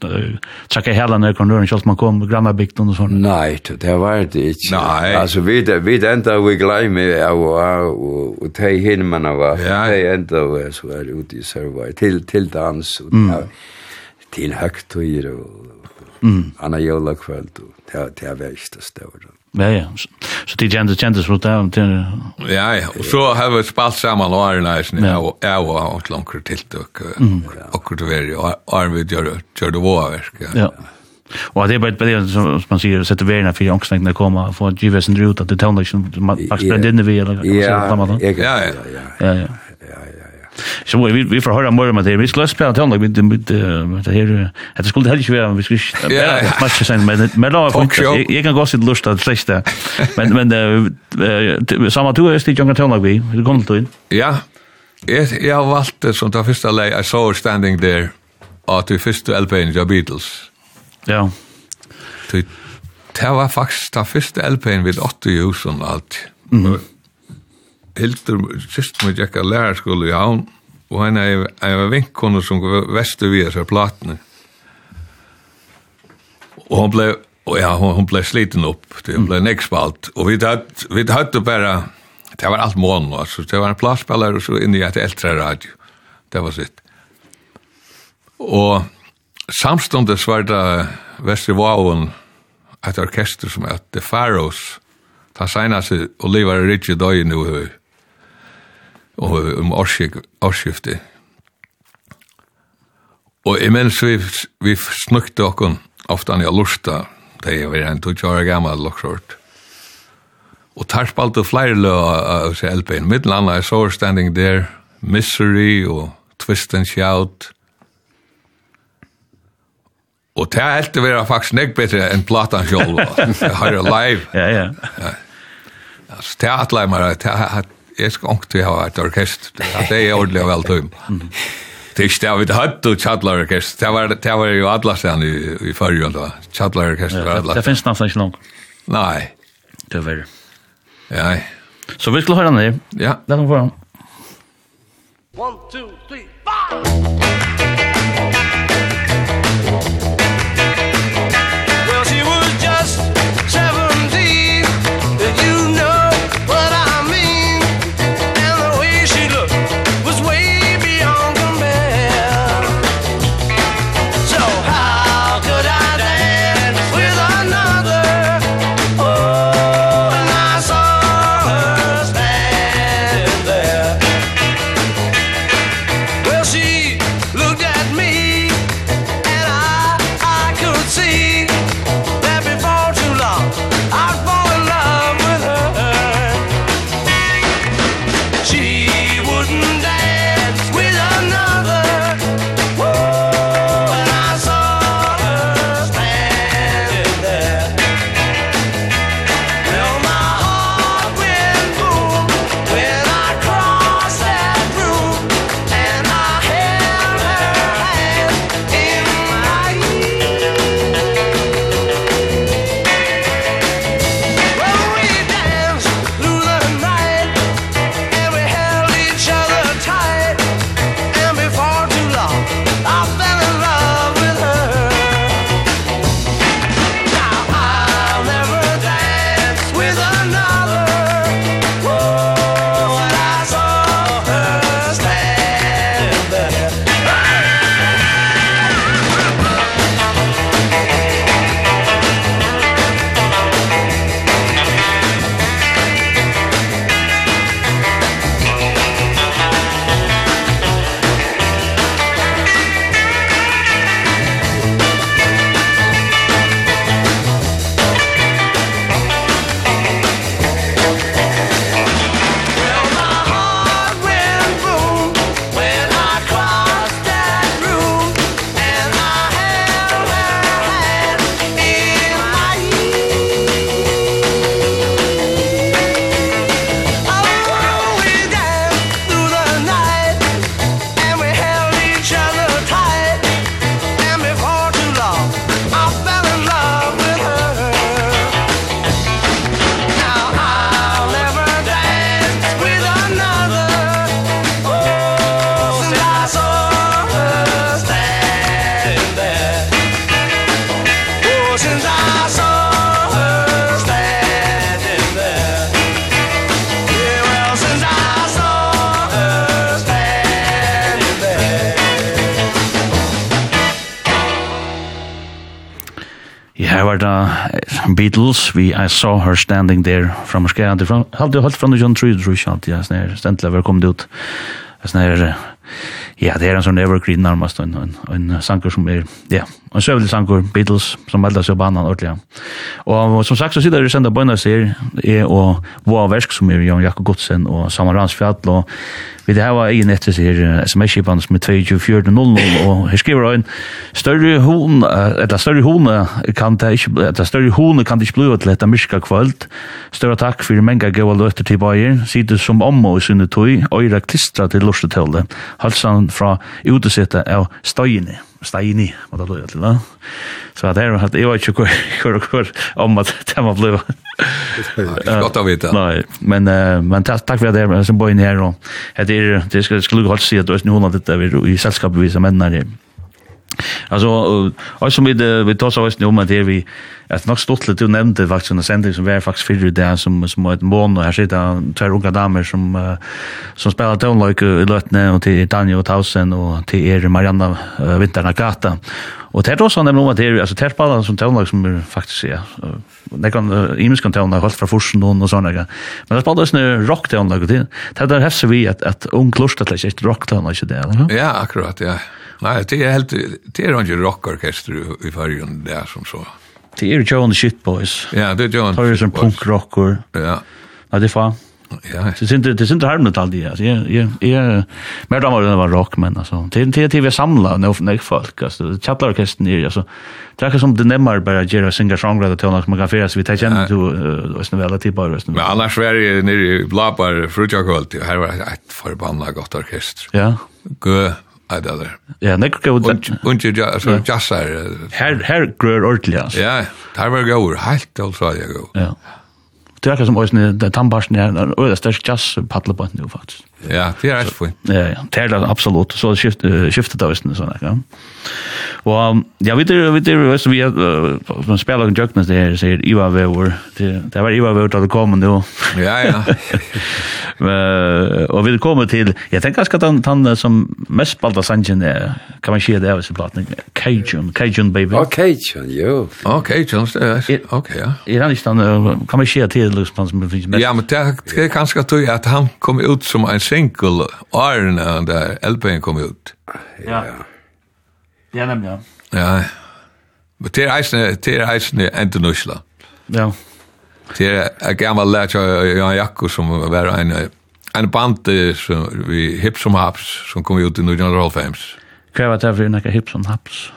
Speaker 1: trakk hele ned kondøren selv man kom grannabygden og sånn.
Speaker 3: Nei, det var det ikke.
Speaker 2: Nei.
Speaker 3: Altså, vi, vi enda vi glemme av og av, og de himmene var,
Speaker 2: ja.
Speaker 3: de enda vi så er ute i server, til, til dans, og, mm. til høgtøyer og mm. anna jola kveld, og det, det var ikke det større.
Speaker 1: Ja, ja. Så så de kjendes, kjendes mot det.
Speaker 2: Ja, ja. Og så har vi spalt sammen årene her, sånn,
Speaker 1: ja.
Speaker 2: og jeg har hatt langere tiltak, akkurat å være, og Arvid gjør det våverk.
Speaker 1: Ja. Og det er bare det som man sier, sette verden for angstnekene komme, få givesen ut, at det tøvner ikke, man faktisk brenner inn i vi, eller hva man sier.
Speaker 3: Ja,
Speaker 2: Ja,
Speaker 3: ja,
Speaker 2: ja.
Speaker 3: Ja,
Speaker 1: ja. Så vi vi får höra mer om det. Vi skulle spela till honom med med det här det skulle helst vara vi skulle matcha sen men men då jag kan gå sitt lust att sista. Men men samma tur är det jag kan till vi. Det kommer till.
Speaker 2: Ja. Jag jag har valt det som det första läget I saw standing there. Och det första LP:n The Beatles.
Speaker 1: Ja.
Speaker 2: Det var faktiskt den första LP:n vid 80 år og alt. Mm hildur, sist med Jekka lærerskole i havn, og henne er en vinkkone som går vestu via seg platene. Og hon ble, og ja, hon, hon ble sliten opp, det ble nekspalt, og vi tatt, vi tatt bare, det var alt mån, altså, det var en plassspiller og så inn i et eldre radio, det var sitt. Og samståndes var det Vestervågen, et orkester som heter The Pharaohs, ta seinaste Oliver Ridge døy nu høy og om årsskiftet. Og imens vi, vi snukte okken ofte han i lusta, da er var en 20 år gammel loksort. Og tar spalte flere lø av seg LP-en. Middelanda er så standing there, Misery og Twist and Shout. Og det er helt til å være faktisk nek bedre enn platan sjolv. *laughs* Har det live.
Speaker 1: Ja, ja.
Speaker 2: Ja. Så det er det er jeg skal ikke til å ha et orkest. Det er ordentlig og vel tøym. Det er ikke det vi hadde og tjallarorkest. Det var, det var jo alle stedene i, i førre, da. Tjallarorkest var alle.
Speaker 1: Det finnes nesten ikke langt.
Speaker 2: Nei.
Speaker 1: Det var det.
Speaker 2: Ja.
Speaker 1: Så vi skulle høre den der.
Speaker 2: Ja.
Speaker 1: La dem få den.
Speaker 5: One, two, three, five!
Speaker 1: Beatles, vi I Saw Her Standing There, fra morske, jeg hadde jo holdt fra noe John Trude, tror jeg alltid, jeg snær, stendelig var kommet ut, jeg snær, ja, det er en sånn evergreen nærmest, en, en, en sanger som er, ja, en søvelig sanger Beatles, som melder seg banan ordentlig, og som sagt, så sitter det senda bøyna sier, er og Vå Versk, som er Jan Jakob Godsen, og Samarans Fjall, og Vi det var egen etter sier sms-kipan som er 22.4.00 og her skriver han større hone, eller større hone kan det ikke, eller større hone kan det ikke bli til etter myrka kvöld. Større takk for menga gøy løter til bayer, sitte som omma og sinne tøy, øyra klistra til lortetølle, halsan fra utesette av støyene steini, må det løy til, da. Så det er jo at jeg var ikke hvor, hvor, hvor om at det må bli.
Speaker 2: Ikke Godt å vite.
Speaker 1: Nei, men, men takk for at det, er som bøyne her, og det er det skal skulle godt sig at det nu när det är i selskapet vi som menn det. Alltså och som vi det vi tar så vis nu om att det vi att nog stottlet du nämnde faktiskt en sändning som var faktiskt förr det som som var ett mån och här sitter två unga damer som uh, som spelar Don't Like i Lötne och till Daniel Tausen och till er Marianna uh, Vinterna Gata Och det är då så nämligen att det är alltså tärspallan som Don't Like som är faktiskt ja. Det kan uh, imens kan Don't Like hållt från forsen och såna där. Men det spelar också rock Don't Like det. Det där häfser vi att att ung klostret läs rock Don't Like eller?
Speaker 2: Ja, akkurat ja. Nei, det er helt det är ikke rockorkester i fargen, det er som så.
Speaker 1: Det er the Shit Boys.
Speaker 2: Ja, det er Joan
Speaker 1: Shit Boys. Det er som punkrocker.
Speaker 2: Ja.
Speaker 1: Nei, det er faen.
Speaker 2: Ja.
Speaker 1: Det synd det synd harmt allt det. Ja, ja, ja. Men då var det var rock men alltså. Det är inte det vi samla när när folk alltså chaplaorkestern är alltså. Det är som det nämmer bara Jerry singer songwriter till när man kan färas vi tar igen till oss när alla typer rösten.
Speaker 2: Men annars var Sverige nere i Blapar fruktakolt. Här var ett förbannat gott orkester.
Speaker 1: Ja.
Speaker 2: Gud Ja, det er.
Speaker 1: Ja,
Speaker 2: nekk gav det. Unge jazzar.
Speaker 1: Her, her grør ordentlig, altså.
Speaker 2: Ja, her var gav, helt altså jeg gav.
Speaker 1: Ja. Det er akkurat som òsne, det er tannbarsen, det er størst jazz paddle på nu, faktisk.
Speaker 2: Ja, det er helt fint.
Speaker 1: Ja, ja, det er det absolutt. Så skift, uh, skiftet av visene sånn, ja. Og ja, vi der, vi der, vi vi har spiller en jøknes det her, sier Iva Vevor. Det var Iva Vevor da det kom nå.
Speaker 2: Ja, ja. *laughs*
Speaker 1: og vi kommer til, jeg tenker ganske at han, han som mest spalt av sangen er, kan man si det er visse platen, Cajun, Cajun Baby.
Speaker 3: Å, Cajun, jo.
Speaker 2: Å, Cajun, ok, ja.
Speaker 1: Er han ikke den, kan man si det til, liksom, han som finnes mest?
Speaker 2: Ja, men det er ganske at han kom ut som en single årene der LP'en kom ut.
Speaker 1: Ja. Ja, nemlig, ja.
Speaker 2: Ja. Men det er eisende, det er eisende enten.
Speaker 1: Ja.
Speaker 2: Det er en gammel lært av Jan Jakko som var en, en band som, vi Hips som Haps som kom ut i 1905.
Speaker 1: Hva var det for en Hips som Haps?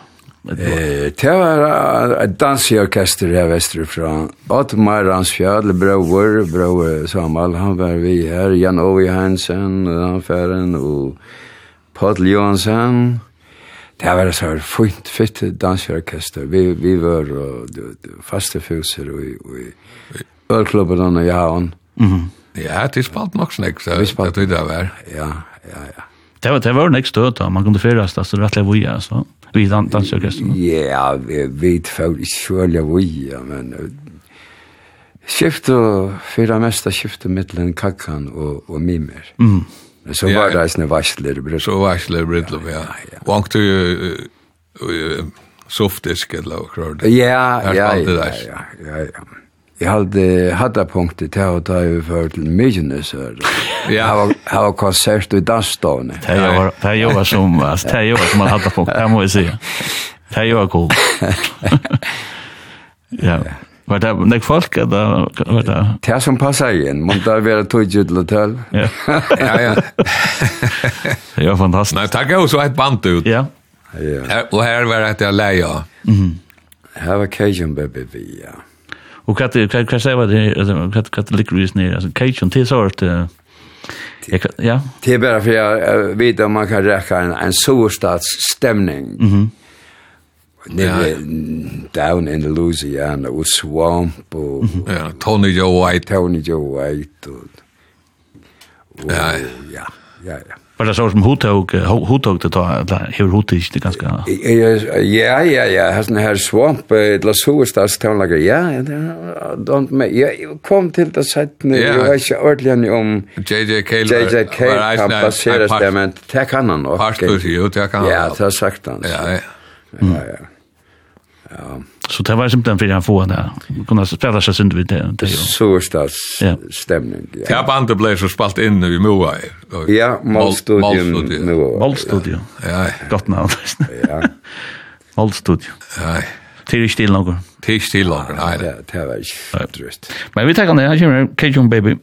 Speaker 3: Eh, det var et dansorkester her vesterfra. Otmar Ransfjall, bror, bror Samal, han var vi her. Jan Ovi Hansen, han færen, og Paul Johansen. Det var så fint, fint dansorkester. Vi, vi var og, faste fuser og, og ølklubben og jaen. Mm -hmm.
Speaker 2: Ja, det spalt nok snakk, så
Speaker 3: vi spalt.
Speaker 2: det var.
Speaker 3: Ja, ja, ja.
Speaker 1: Det var, det var nekst støt, da, man kunne fyrast, altså, rettelig vi, altså. Ja vi dansorkestern?
Speaker 3: Ja, vi vet i sjølja vi, men skifte, fyrir mesta skifte mittlen kakkan og, og mimer. Mm. Så var det eisne varsler bryllup.
Speaker 2: Så varsler bryllup, ja. Vangt du softisk eller hva det?
Speaker 3: Ja,
Speaker 2: ja,
Speaker 3: ja, ja, ja, ja. Jeg hadde hattapunktet til å ta over til Mykines her.
Speaker 2: Ja.
Speaker 3: Ha var konsert i dansstavne.
Speaker 1: Det er jo var som, det er jo var som man hattapunkt, det må jeg si. Det er jo var cool. Ja. Var det nek folk, eller var det?
Speaker 3: Det er som passer igjen, må det være tog ut til hotell.
Speaker 1: Ja. *laughs*
Speaker 2: Ja, ja.
Speaker 1: Det var fantastisk.
Speaker 2: Nei, takk er jo så et band ut.
Speaker 1: Ja.
Speaker 3: Ja.
Speaker 2: Og her var det at jeg
Speaker 3: leia. Her var Cajun Baby, ja. Ja.
Speaker 1: Och kat vad vad säger vad det alltså vad ligger liquid ner alltså cajun till sort ja.
Speaker 3: Det är bara för jag vet om man kan räcka en en storstadsstämning. Mhm. Nere down in Louisiana och swamp och
Speaker 2: ja, Tony Joe White,
Speaker 3: Tony Joe White.
Speaker 2: Ja,
Speaker 3: ja, ja, ja.
Speaker 1: Var det så som hotog, hotog det då eller hever hotog det ganska?
Speaker 3: Ja, ja, ja, hans den her svamp, la sovestas tånlager, ja, ja, Jag kom till det sätt
Speaker 2: settene,
Speaker 3: Jag var inte ordentlig om
Speaker 2: J.J. Cale,
Speaker 3: J.J. Cale kan baseres det, men det kan han nok.
Speaker 2: Parsturs, jo, det kan han.
Speaker 3: Ja, det har sagt han.
Speaker 2: Ja, ja.
Speaker 3: Ja, ja. Ja.
Speaker 1: Så det var simpelthen för han får där. Kunde spela sig synd vid det. det Sårstas
Speaker 3: ja.
Speaker 2: stämning.
Speaker 3: Ja.
Speaker 2: Ja, bandet blev så spalt in i Moa.
Speaker 3: Ja, Målstudion.
Speaker 1: Målstudion.
Speaker 2: Ja.
Speaker 1: Gott namn.
Speaker 3: Ja.
Speaker 1: Målstudion.
Speaker 2: Ja.
Speaker 1: Till still
Speaker 2: någon. Till still någon. Nej,
Speaker 3: det var inte.
Speaker 1: Men vi tar kan det. Här kommer Cajun Baby.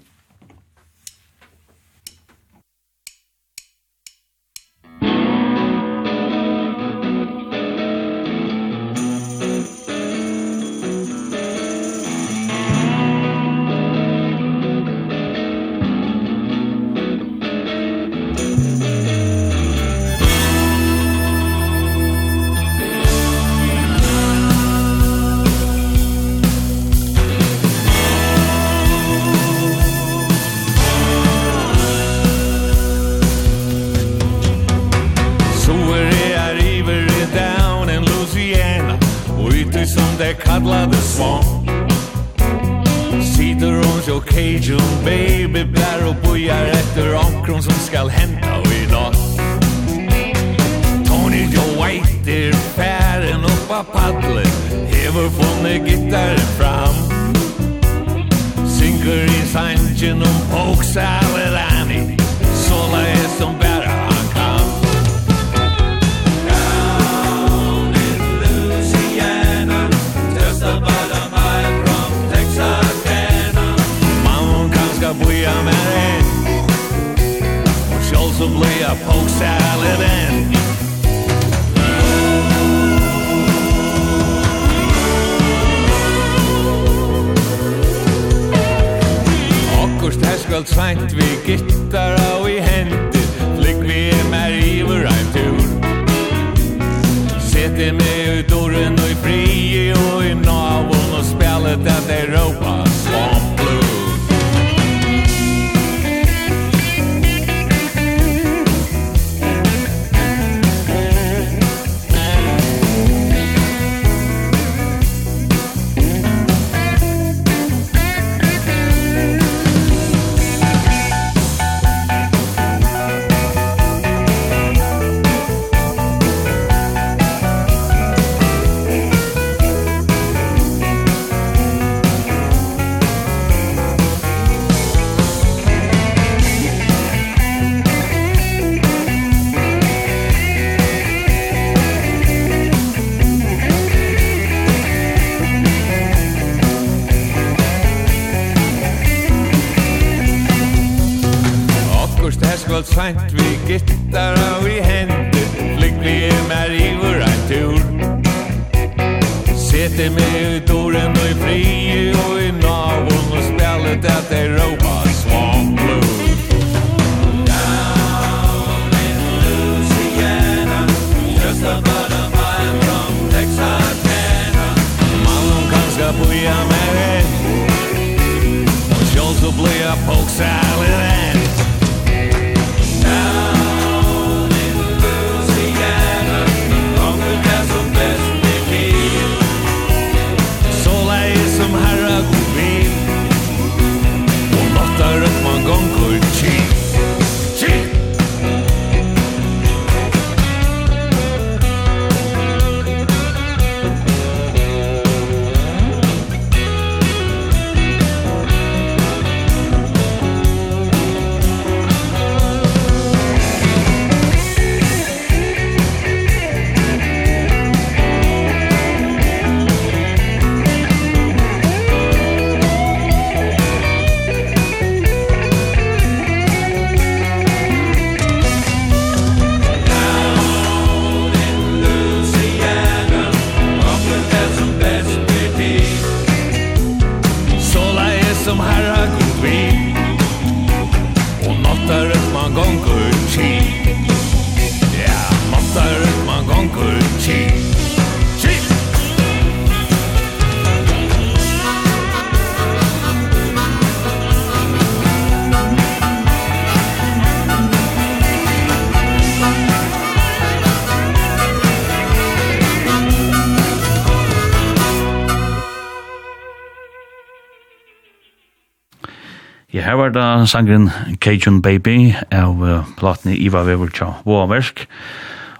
Speaker 1: var det sangren Cajun Baby av uh, platene Iva Vever Tja Våversk.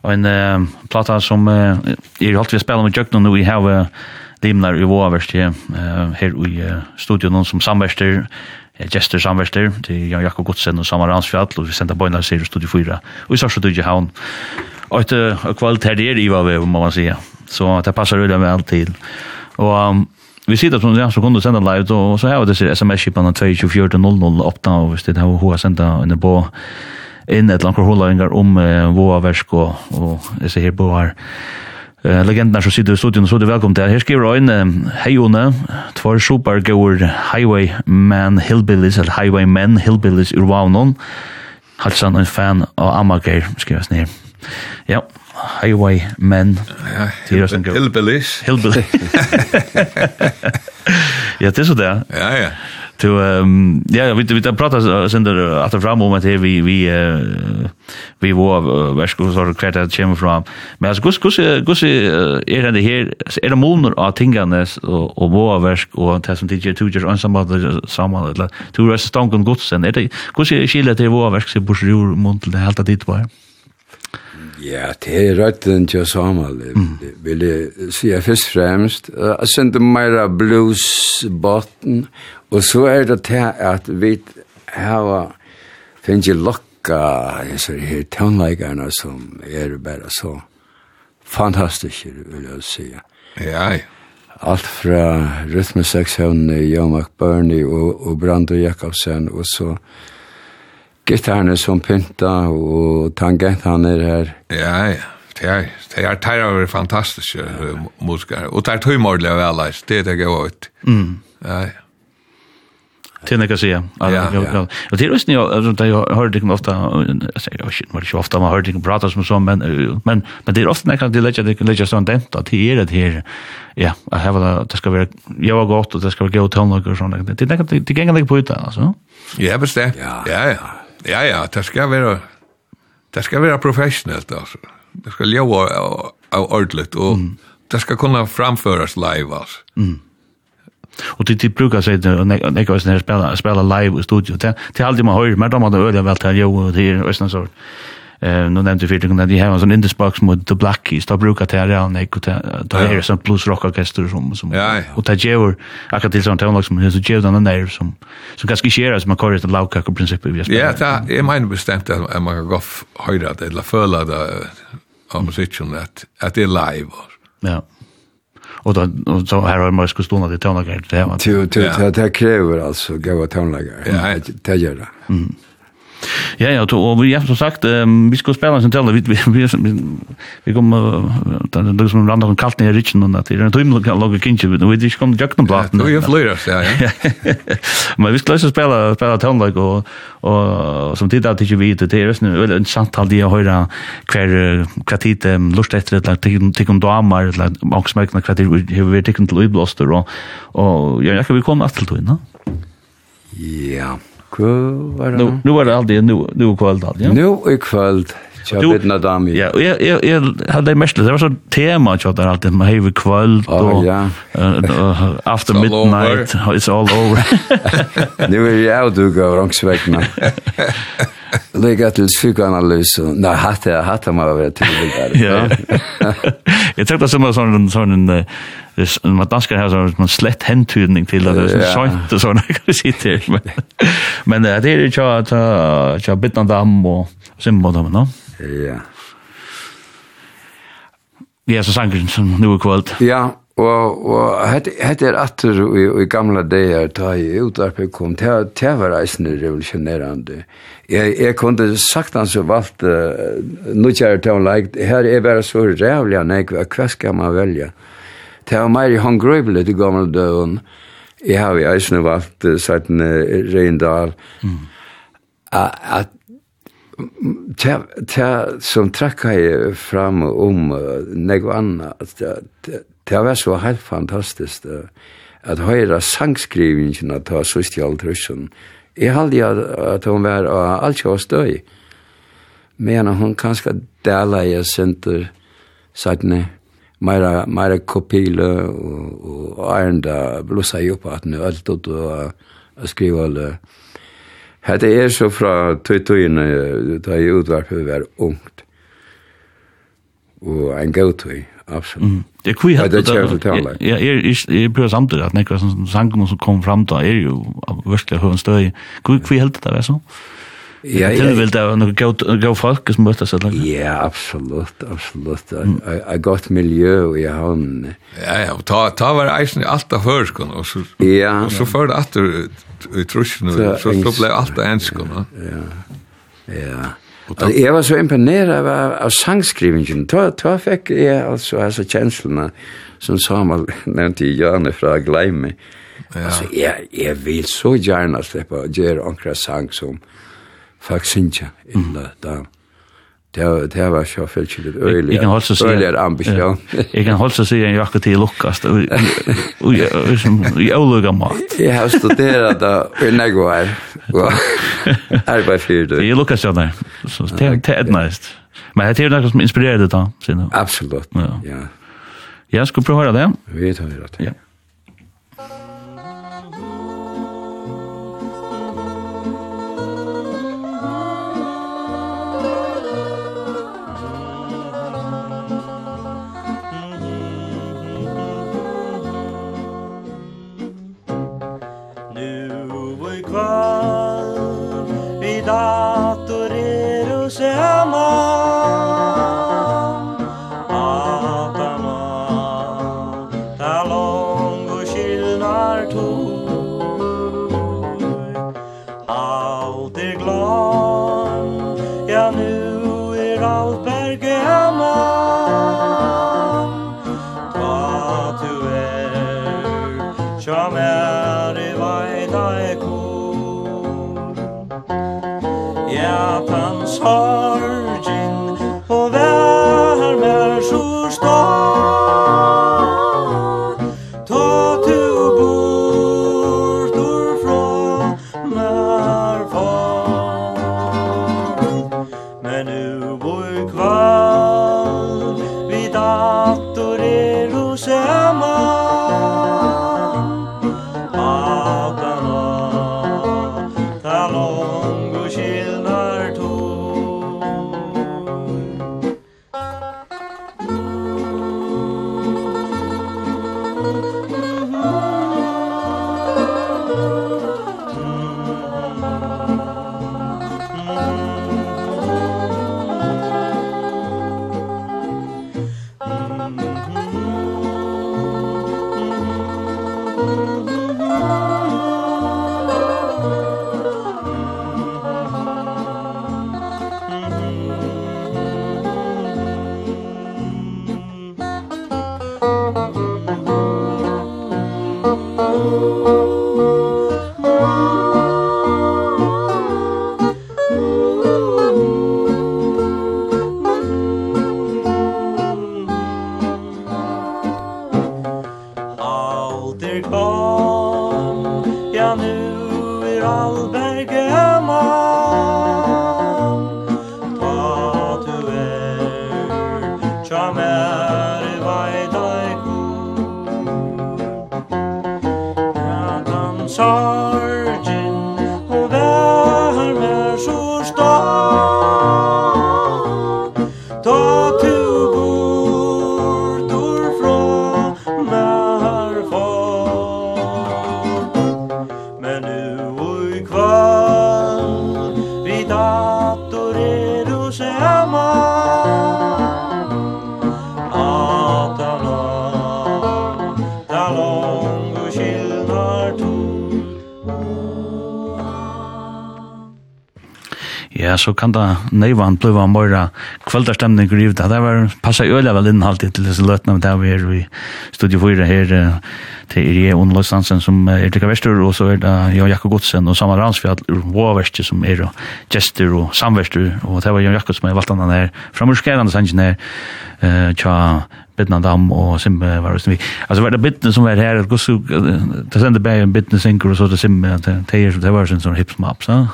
Speaker 1: Og en uh, plata som uh, er holdt vi å spille med Jøkno nå i havet limnar i Våversk uh, her i uh, studion som samverster, uh, Gjester samverster, til Jan Jakob Godsen og Samar Ransfjall, og vi sender bøyna sier Studio 4, og i Sarsu Dugge Havn. Og et uh, kvalitet er Iva Vever, må man sige. Så det passer veldig vel til. Og um, vi sitter som ja, så kunde sända live då och så här var det så sms-chipan 2214 08 och visst det har hur sända en på in ett långt hållingar om eh, våra versk och, och det ser här boar. Uh, legendarna som sitter i studion så det välkommen till. Här skriver en eh, hejone, två highway man hillbillies eller highway men hillbillies ur Waunon. Halsan en fan av Amager skriver skrivas ner. Ja, highway men.
Speaker 2: ja Hillbillies.
Speaker 1: Hillbillies. *laughs* Ja, det är så där.
Speaker 2: Ja, ja.
Speaker 1: Du ehm ja, vi vi pratar sen där att fram om att vi vi vi var vad ska så kvar att komma från. Men alltså gus gus gus är det här är det månader av tingarnas och och var verk och det som tidigare tog just ensamma samma eller du röstar stanken gott sen. Är det kus är skillet det var verk så borde ju mont det helt dit var.
Speaker 3: Ja, det er røtten til Samuel. Jeg vil si først fremst, jeg sendte mer bluesbotten, og så er det til at vi har finnes lokka disse her tannleikerne som er bare så fantastiske, vil jeg si.
Speaker 2: Ja, ja.
Speaker 3: Alt fra rytmesekshavn, Jan McBurney og, og Brando Jakobsen, og så gitarne som pynta og tangentene her.
Speaker 2: Ja, ja. Det er, det er, det er fantastiske uh, musikere. Og det er tøymordelig av alle, det er det jeg ut.
Speaker 1: Mm.
Speaker 2: Ja, ja.
Speaker 1: Till några säga.
Speaker 2: Ja, ja.
Speaker 1: Och det är just nu alltså jag hör det ofta jag säger jag shit, var det ofta man hör det prata som som men men men det är ofta när kan det lägga det lägga sånt dent att det är det här. Ja, jag har det ska vara jag var gott och det ska vara gott tonlager och sånt. Det det det gänga det på ut alltså.
Speaker 2: Ja, bestämt.
Speaker 3: Ja,
Speaker 2: ja. Ja, ja, det skal være, det skal være professionellt, altså. Det skal ljua av ordentligt, og mm. det skal kunna framföras live, alltså. Mm.
Speaker 1: Och det det brukar säga när när jag spela spela live i studio. Det det alltid man hör, men de hade öliga väl till jo det är nästan så. Eh nu nämnde vi det att de har en sån indesbox med The Black Keys. Då brukar det här och det då är
Speaker 2: det
Speaker 1: sån blues rock orkester som som
Speaker 2: Ja.
Speaker 1: och det ger akkurat till sånt tonlag som så ger den där som så ganska skär som man kallar det lauka i princip vi
Speaker 2: Ja, det är min bestämt att man går höra det eller förla det av musiken att att det är live.
Speaker 1: Ja och då och så här har man skulle stå det tonlager det här.
Speaker 3: Till
Speaker 2: Det
Speaker 3: det det kräver alltså goda tonlager.
Speaker 2: Ja,
Speaker 3: det gör det.
Speaker 1: Mm. Ja, ja, og vi har som sagt, um, vi skal spela en tella, vi, vi, vi, vi kom, det er liksom randa som kalt ned i ritsen, og det er en tøymel kan lage vi er ikke kommet jøkken platen.
Speaker 2: Du er flyr, ja, *laughs* ja.
Speaker 1: Men vi skal også spela, spela tøymel, og, og som tid at ikke vi, det er en veldig interessant halde jeg høyra hver, hver tid um, lust etter, eller tikkum damer, eller maksmøkna, hver tid vi tikkum til uiblåster, og, og ja, jeg kan vi komme at til tøyna. Ja,
Speaker 3: ja. Hva det?
Speaker 1: Nu var det alltid, nu, nu kvöld alltid, ja?
Speaker 3: Nu i kvöld, tja bitna dami.
Speaker 1: Ja, og jeg, jeg, jeg hadde det mest, det var så tema tja der alltid, man hever kvöld og oh,
Speaker 3: ja.
Speaker 1: uh, after
Speaker 2: it's
Speaker 1: midnight, it's all over. *laughs*
Speaker 3: nu er jeg og du gav rangsvekna. *laughs* Lägga till psykoanalys. Nej, hade jag hade man varit till det
Speaker 1: Ja. Jag tänkte som en sån sån en man danskar här så man slett hentydning till att det är så skönt och såna grejer men men det är ju att att jag bitte dam och sen vad då, va?
Speaker 3: Ja.
Speaker 1: Ja, så sangen som nu kvalt.
Speaker 3: Ja, Og, og hette, hette er atter i, i gamla dager da jeg utarpe kom, det, det var reisende revolusjonerande. Jeg, jeg kunne sagt han så valgt, uh, nu kjær til han like, her er bare så rævlig han ikke, hva skal man velge? Det var mer i håndgrøyble til gamla døven. Jeg har jo eisne valgt, uh, sagt uh, Reindal, mm. at Tja, tja, som trakka jeg fram om uh, nego anna, at Det var så helt fantastiskt at høyra sangskrivingen at ta sust i all trusen. Jeg halde at at hun var av alt jeg støy. Men hun kanskje dela i senter sattne meira, meira kopile og, og, og blussa blossa i at nu alt og, og, skriva alle. hetta er så fra tøytøyene da jeg utvarpet var ungt. Og en gautøy, absolutt. Mm.
Speaker 1: Det er kvitt.
Speaker 3: Det er kjære til
Speaker 1: Ja, jeg prøver samtidig at nekva sangene som kom fram da er jo virkelig høy støy. kvi kvi helt det var sånn?
Speaker 3: Ja, ja.
Speaker 1: Til vil det være noen gå folk som møtes seg langt?
Speaker 3: Ja, absolutt, absolutt. Et godt miljø i havnen.
Speaker 2: Ja, ja, og ta ta var eisen i alt av hørskene, og så,
Speaker 3: ja.
Speaker 2: og så før det atter i trusjene,
Speaker 3: så,
Speaker 2: så ble
Speaker 3: alt
Speaker 2: av enskene. Ja,
Speaker 3: ja. ja. Alltså jag var så imponerad av, av sangskrivningen. Då, då fick jag alltså, alltså känslorna som Samuel *laughs* nämnde i Janne från Gleime.
Speaker 2: Ja.
Speaker 3: Alltså jag, jag vill så gärna släppa och göra onkra sang som faktiskt inte illa mm. Det var, det var så fälligt øyelig.
Speaker 1: Jeg kan hålla sig
Speaker 3: Øyelig ambisjon.
Speaker 1: Jeg kan holde seg sig en jakke til Lukas och och som i oluga mat.
Speaker 3: Jeg har studeret da, i Negvar. Arbetar för det. Det
Speaker 1: Jeg Lukas jag där. Så det er nice. Men det er noe som inspirerer inspirerar da. då, sen.
Speaker 3: Absolut.
Speaker 1: Ja. prøve å høre det.
Speaker 3: Vi tar det.
Speaker 1: Ja.
Speaker 6: Sjá mer i veida e
Speaker 7: kor. Ja, tans har så
Speaker 1: kan det nøyvann bliva av kvöldarstemning kvelderstemning og rivet. Det var passa øyla vel innhalt til disse løtene, men det vi er i Studio 4 her til Irje Onløstansen som er til Kavestur, og så er det Jan Jakob Godsen og Samar Ransfjall, Våverste som er gester og samverster, og det var Jan Jakob som er valgt han her, framurskerende sangen her, tja Bittna Dam og Simbe var det vi. Altså var det Bittna som var her, det sendte bare en Bittna synker og så det Simbe, det var sånn hipsmap, så.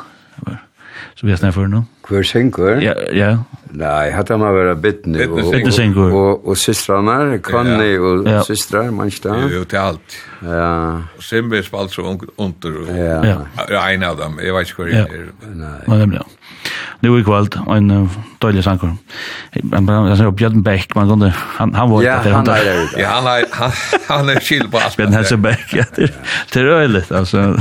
Speaker 1: Du vet när för nu?
Speaker 3: Kvar synkur?
Speaker 1: Ja, ja.
Speaker 3: Nej, hade
Speaker 2: man
Speaker 3: vara
Speaker 1: bitne
Speaker 3: och
Speaker 1: och,
Speaker 3: och, och systrarna, Conny ja.
Speaker 1: och ja.
Speaker 3: systrar,
Speaker 2: man
Speaker 3: Jo,
Speaker 2: jo, till allt.
Speaker 3: Ja.
Speaker 2: Och sen blev spalt så under.
Speaker 3: Ja.
Speaker 1: Ja,
Speaker 2: en av dem. Jag vet
Speaker 1: inte
Speaker 2: hur det
Speaker 3: är.
Speaker 1: Nej. Nej, nej. Nu är kvalt en dålig sankor. Men jag sa Björn Bäck, man kunde han han var
Speaker 3: där han där.
Speaker 2: Ja, han är han är skild på Aspen.
Speaker 1: Björn Bäck. Det är öligt alltså.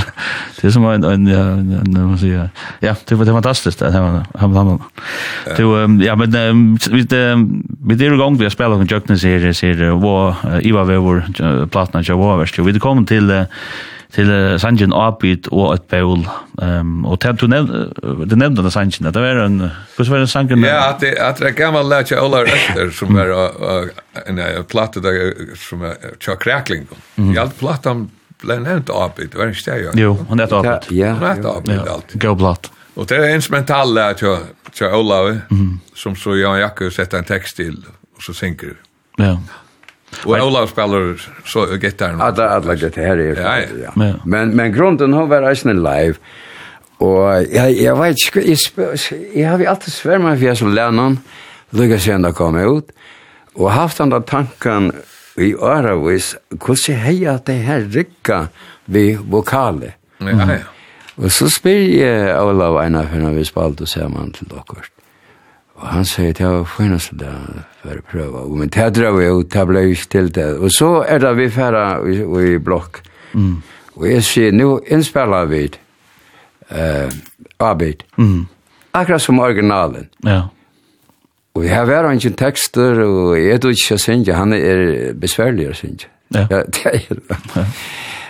Speaker 1: Det är som en en en vad ska jag Ja, det var det fantastiskt det var han han. Du ja men vi vi det gång vi spelar med Jöknes ser ser var Ivar Wever platna jag var värst. Vi kom till till Sanjen Arbit och ett Paul ehm och tänkte det nämnde Sanjen det var en hur var det Sanjen
Speaker 2: Ja att det att det gamla lätt jag alla röster som var en platta där som jag kräkling. Jag platta ble nevnt avbytt, var det ikke det? Ja?
Speaker 1: Jo, han er et avbytt.
Speaker 3: Ja,
Speaker 2: han er et
Speaker 1: ja.
Speaker 2: alltid.
Speaker 1: Gå blatt.
Speaker 2: Og det er ens mentale at jeg, til Olav, som så Jan Jakke setter en tekst til, og så synker.
Speaker 1: Ja.
Speaker 2: Og Olav spiller så gitarren.
Speaker 3: Alla, alla gitarrer.
Speaker 2: Ja, ja.
Speaker 1: ja.
Speaker 3: Men, men grunden har varit eisen live, og jeg, jeg vet ikke, jeg, jeg har alltid svärmat för jag som lärnan. Lycka siden det kom ut, og haft den där tanken, i åravis, hvordan hei at det her rikka vi vokale.
Speaker 2: Ja, ja.
Speaker 3: Og så spyr jeg Olav Einar for når vi spalte sammen til dere. Og han sier, det var finnes det for å prøve. Men det drar vi ut, det ble ikke til det. Og så er det vi færre i blokk. Mm. Og jeg sier, nå innspiller vi uh, Abid.
Speaker 1: Mm.
Speaker 3: Akkurat som originalen.
Speaker 1: Ja.
Speaker 3: Og jeg har vært ikke tekster, og jeg tror ikke å synge, han er besværlig å synge.
Speaker 1: Ja.
Speaker 3: ja, *laughs* det er det.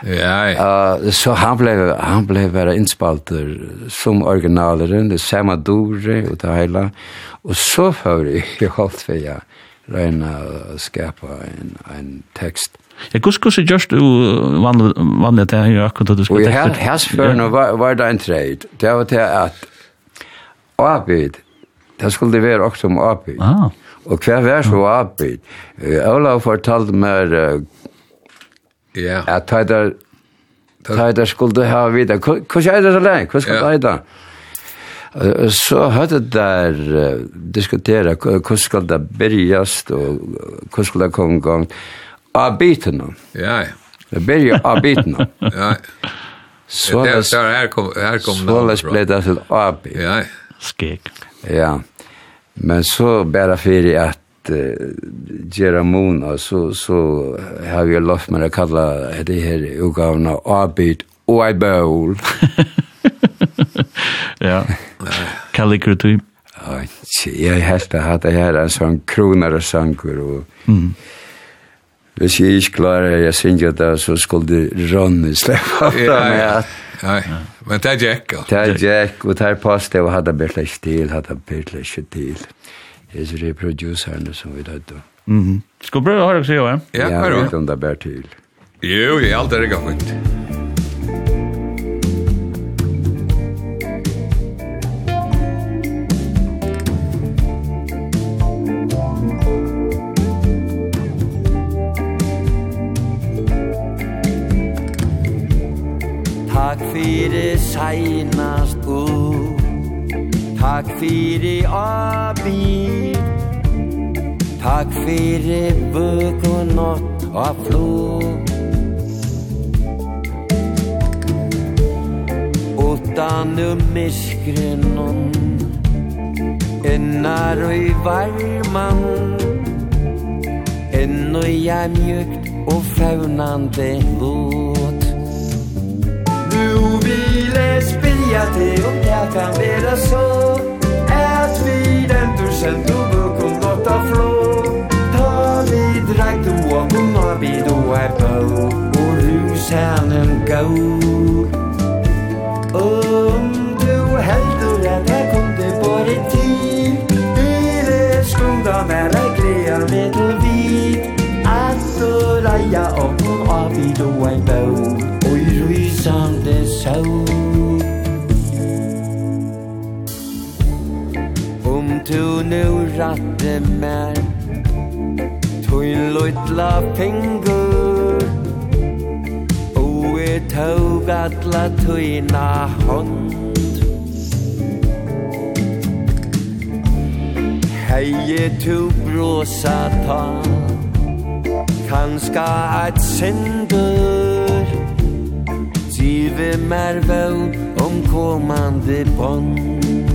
Speaker 2: Ja, ja.
Speaker 3: Uh, så han ble, han ble bare innspalter som originaleren, det samme dore og det hele. Og så før jeg *laughs* holdt for jeg regna å skapa en, en tekst.
Speaker 1: Ja, hvordan hvordan du just du vanlig det her akkurat du skal
Speaker 3: tekster? Og her, her spør nå var, var det en trade. Det var det at Abid, Det skulle være også om Abid.
Speaker 1: Ah.
Speaker 3: Og hva var så arbeid? Olav fortalte meg uh,
Speaker 2: ja.
Speaker 3: at Teitar Teitar skulle ha videre. Hvordan er det så lenge? Hvordan skal Teitar? Så hadde der diskuteret hvordan skal det bergjast og hvordan skal det komme i gang av bitene.
Speaker 2: Ja, ja.
Speaker 3: Det bergjer av bitene.
Speaker 2: Ja, ja.
Speaker 3: Så
Speaker 2: det er her kom her kom.
Speaker 3: Så det ble det til AB.
Speaker 2: Ja.
Speaker 1: Skik.
Speaker 3: Ja. Men så bara för att göra mån så så har jag lovat mig att kalla det här utgavna Abit och i bowl. *laughs*
Speaker 1: ja. Kalligrafi.
Speaker 3: Ja, jag har haft det här en sån kronare sanger och
Speaker 1: mm.
Speaker 3: Hvis jeg ikke klarer jeg synger det, så skulle Ronny slippe av meg.
Speaker 2: Ja. men det er Jack.
Speaker 3: Det er Jack, og det er pastet, og hadde blitt litt til, hadde blitt litt til. Det er det produserne som vi hadde.
Speaker 1: Mm -hmm. Skal prøve å høre hva jeg sier, ja?
Speaker 2: Ja,
Speaker 3: jeg vet om det er bare til.
Speaker 2: Jo, jeg er aldri
Speaker 6: gammelt. Ja. seinast god Takk fyrir abi Takk fyrir vøk og nått og flå Utan um miskrenon Innar og i varman. Enn og jeg mjukt og faunande lov Mobiles piljate om jag kan vara så. Att vi den du duschen då bukom låta flå. Ta vi drag då och hon vi då är på Och husen gå Om du heldur att jag kunde bara tid I det skunda med dig grejer med till vid. Att så raja om hon har vi då är på Och i som det så Om du nu ratte mer Tui loitla pengur Og i tog atla tuina hånd. Heie tu brosa ta Kanska et sindur. Give mer vøvn om kommande bånd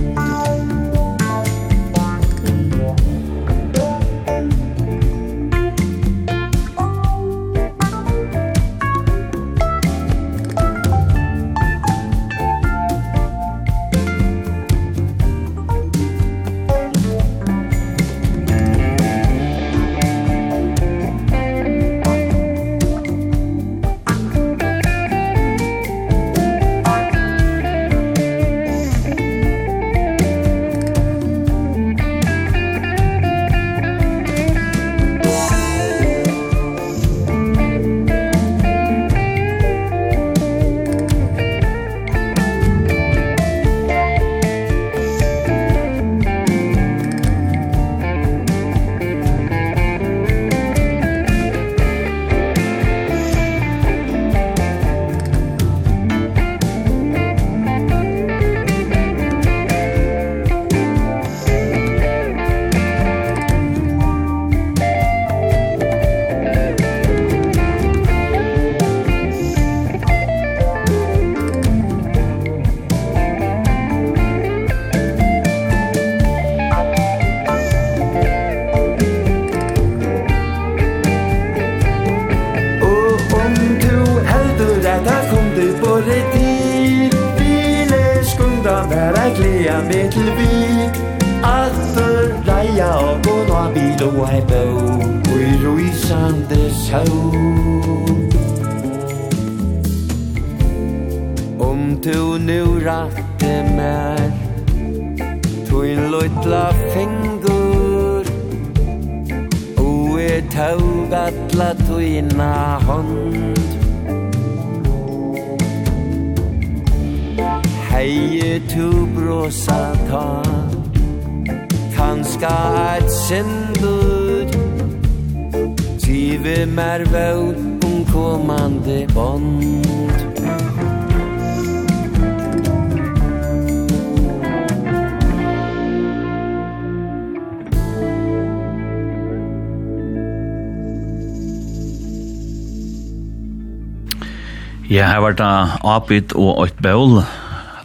Speaker 6: det avbytt og
Speaker 1: Oit bål.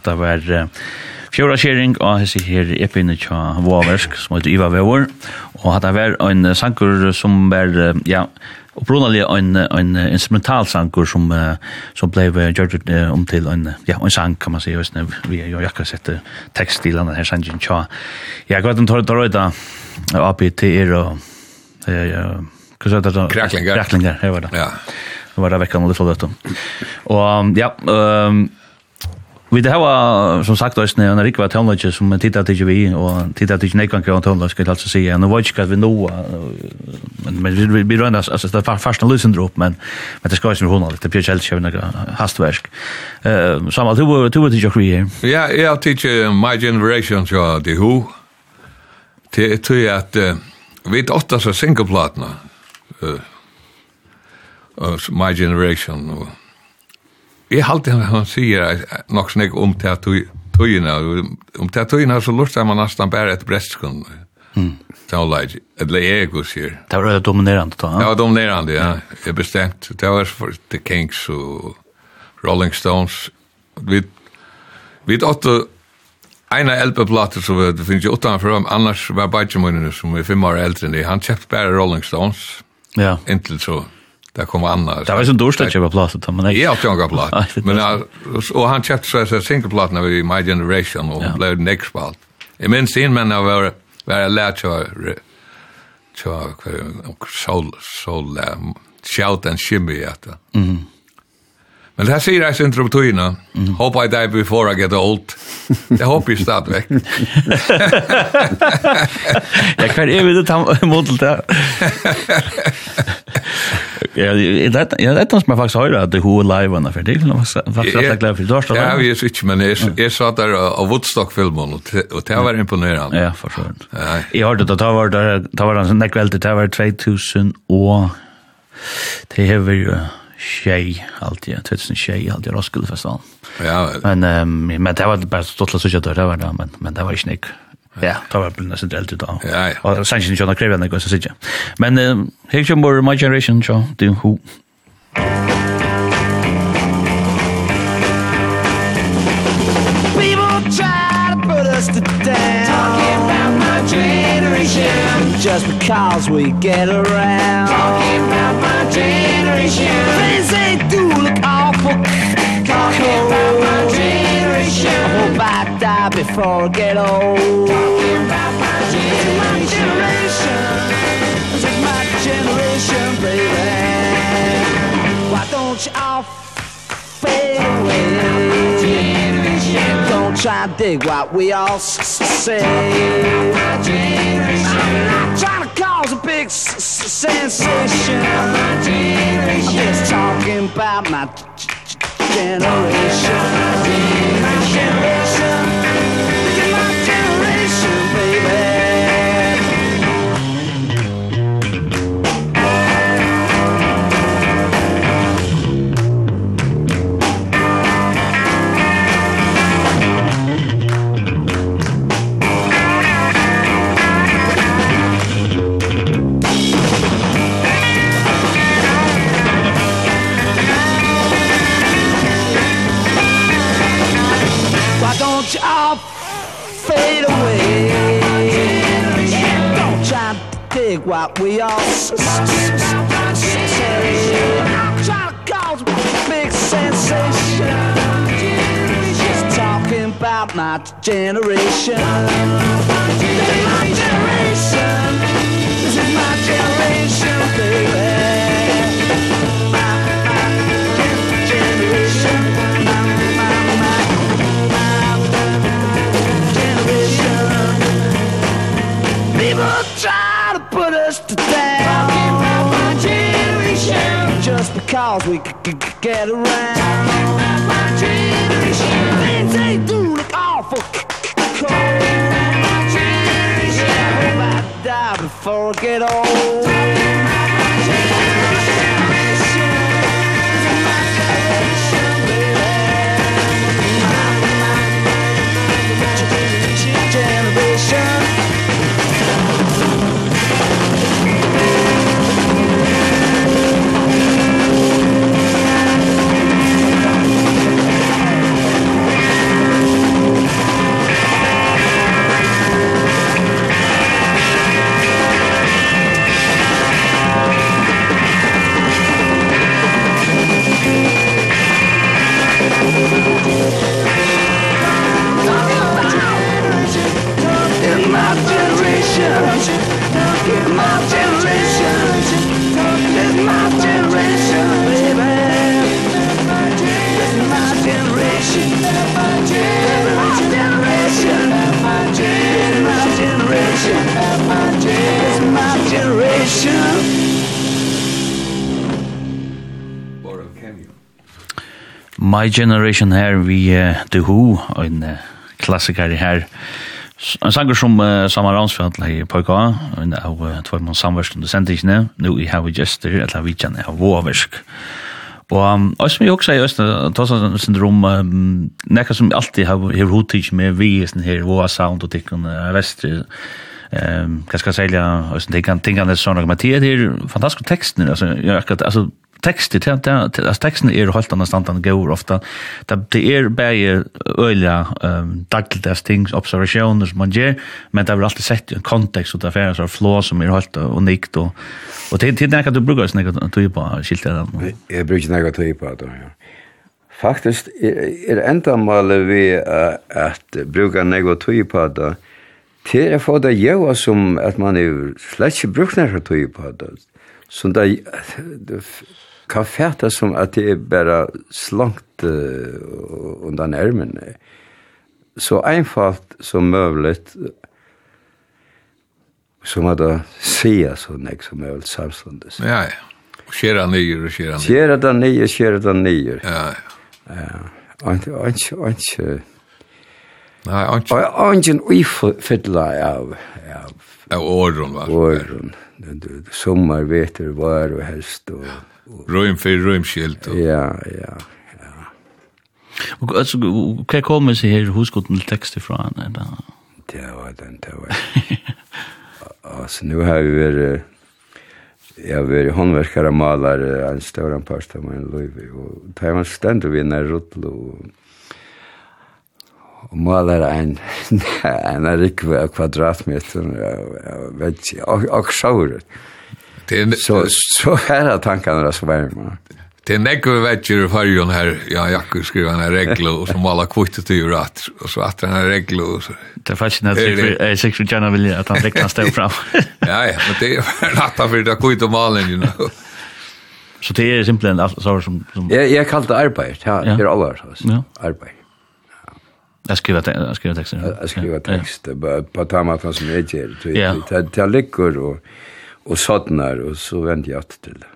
Speaker 1: Det var uh, fjorda kjering av hese her epinne tja Våversk, som heter Iva Våver. Og det var en uh, sanker som var, uh, ja, opprinnelig en, en instrumental instrumentalsanker som, uh, som ble gjort om til en, ja, en sang, kan man si, hvis vi har jo akkurat sett tekst til denne her sangen tja. Ja, hva er den tar røyda avbytt til er og, ja, ja,
Speaker 2: Kraklingar.
Speaker 1: Kraklingar, her var det.
Speaker 2: Ja,
Speaker 1: Det var det veckan och det lite lätt. Och ja, ehm vi det har som sagt oss när Erik var Tonlage som tittar till vi och tittar till Nikan kan Tonlage ska jag alltså säga nu var inte vi nu men men vi vi runda alltså det var fast lösen drop men men det ska ju hon lite på Chelsea några hastverk. Eh samma du var du var till här.
Speaker 2: Ja, jag teacher my generation så det who till till att vi åtta så single platna. Eh my generation og Jeg halte han, han sier nok snakk om til tøyina, om til tøyina så lurte man nesten bare et brestskund. Mm. Det var leid, et leego sier.
Speaker 1: Det var dominerande da?
Speaker 2: Det var dominerande, ja. Jeg bestemt. Det var for The Kings og Rolling Stones. Vi, vi åtte ena elpeplater som det finnes jo utanfor, annars var Bajamøynene som er fem år eldre enn de. Han kjøpte bare Rolling Stones.
Speaker 1: Ja.
Speaker 2: Inntil så Det kom annars.
Speaker 1: Det var som dåligt att köpa plattor till
Speaker 2: Ja, jag åt
Speaker 1: jag plattor. *laughs*
Speaker 2: Men och han köpte så här singelplattorna vid My Generation och
Speaker 1: yeah.
Speaker 2: blev next spalt. Jag minns in men jag var var jag lärt så så och soul soul shout and shimmy at. Mm. Men det här säger jag inte på togina. Mm. Hope I die before I get old. Jag hoppas ju
Speaker 1: stadväck. jag kan ju inte ta emot det. *laughs* Ja, det är som jag faktisk hörde att det er hun live henne, for det er faktisk rett og glad för det.
Speaker 2: Ja, jeg är inte, men jag satt där av Woodstock-filmen, og det var imponerende.
Speaker 1: Ja,
Speaker 2: for
Speaker 1: Jag Jeg att det, det var det nekk veldig, det var 2000 och det hever ju tjej alltid, 2000 tjej alltid i Roskilde festivalen.
Speaker 2: Ja,
Speaker 1: men men det var bara stått så kött det var det, men men det var ju snyggt. Ja, det var blitt nesten eldre da.
Speaker 2: Ja, ja.
Speaker 1: Og sannsyn ikke han krever enn jeg går, så sier jeg. Men her kommer My Generation, så det er hun.
Speaker 8: People try to put us to down Talking about my generation Just because we get around Talking about my generation Things they do look awful Talking about my generation I hope I before I get old Talking about my generation My This is my generation, baby. Why don't you all fade away? Don't try to dig what we all say I'm not trying to cause a big sensation. I'm just talking about my generation My generation. what we all say Child a big sensation Just talking about my generation This is my generation. This is my generation, baby. cause we get around. My generation Things
Speaker 6: ain't doing it awful My generation I hope I die before My Generation
Speaker 1: her vi uh, The Who, en uh, klassiker her. En sanger som uh, Samar Ransfjall har pågå, en av uh, tvær mån samverst under sendingene, nå i Havi Jester, eller vi kjenner av Våversk. Og um, også som jeg også sier, Østene, Tossa Syndrom, um, nekka som alltid har her hotig med vi, sånn her Våa Sound og tikkene av Vestre, ehm um, kanske sälja och sen tänka tänka det såna med det är fantastiska texter alltså jag kan alltså tekster til til at texten är helt annan standard går ofta. Det det er bæði øyla um dagledags things observationer som man ger men det har alltid sett en kontext och det er så flow som är helt unikt och og det til nekka du brukar snakka du på skilt der
Speaker 3: jeg brukar nekka tøy på det ja faktisk er endamålet vi at bruka nekka tøy på det til å få det gjøre som at man er slett ikke brukt brukner tøy på det som det, det kan fæta som at det er bare slankt uh, under nærmen. Så einfalt som mulig, som må det se så nek som mulig samståndes.
Speaker 2: Ja, ja. Og skjera nyer og skjera nyer.
Speaker 3: Skjera det nye, skjera det nye.
Speaker 2: Ja, ja.
Speaker 3: Ja. Anki, anki,
Speaker 2: anki. Nei,
Speaker 3: anki. Anki, anki, anki, anki, anki, anki, anki, anki, anki, anki, anki
Speaker 2: Av åren, va?
Speaker 3: Åren. Sommar, veter, var og helst. Og,
Speaker 2: och, röjm för röjmskilt. Och...
Speaker 3: Ja, ja. ja.
Speaker 1: Och alltså, kan jag komma sig här huskotten till text ifrån? Eller?
Speaker 3: Det var den, det var *laughs* altså, nu har vi vært... Jeg har vært håndverkere og maler en større part av min liv. Og det var ständigt vid när Rotlo och og maler en, en rikve av kvadratmeter av veggi, og, og sjåret. Så, så her er tankene som var med.
Speaker 2: Det er nekve vegger i fargen her, ja, Jakob skriver en regel, og så maler kvittet til rett, og så at den en regel, og så...
Speaker 1: Det er
Speaker 2: faktisk at
Speaker 1: jeg sikkert for Janna vilja at han rekna stå fram. *laughs*
Speaker 2: ja, ja, men det er *laughs* rett av fyrir det kvitt og malen, you know. *laughs*
Speaker 1: Så det er simpelthen alt som... som...
Speaker 3: Jeg, jeg kallt det arbeid, ja, det er alvar, arbeid.
Speaker 1: Ja. Jag skriver te jag skriver texter.
Speaker 3: Jag skriver text på på tamma från som jag ger. Det det lägger och och sådnar och så vänder jag till det.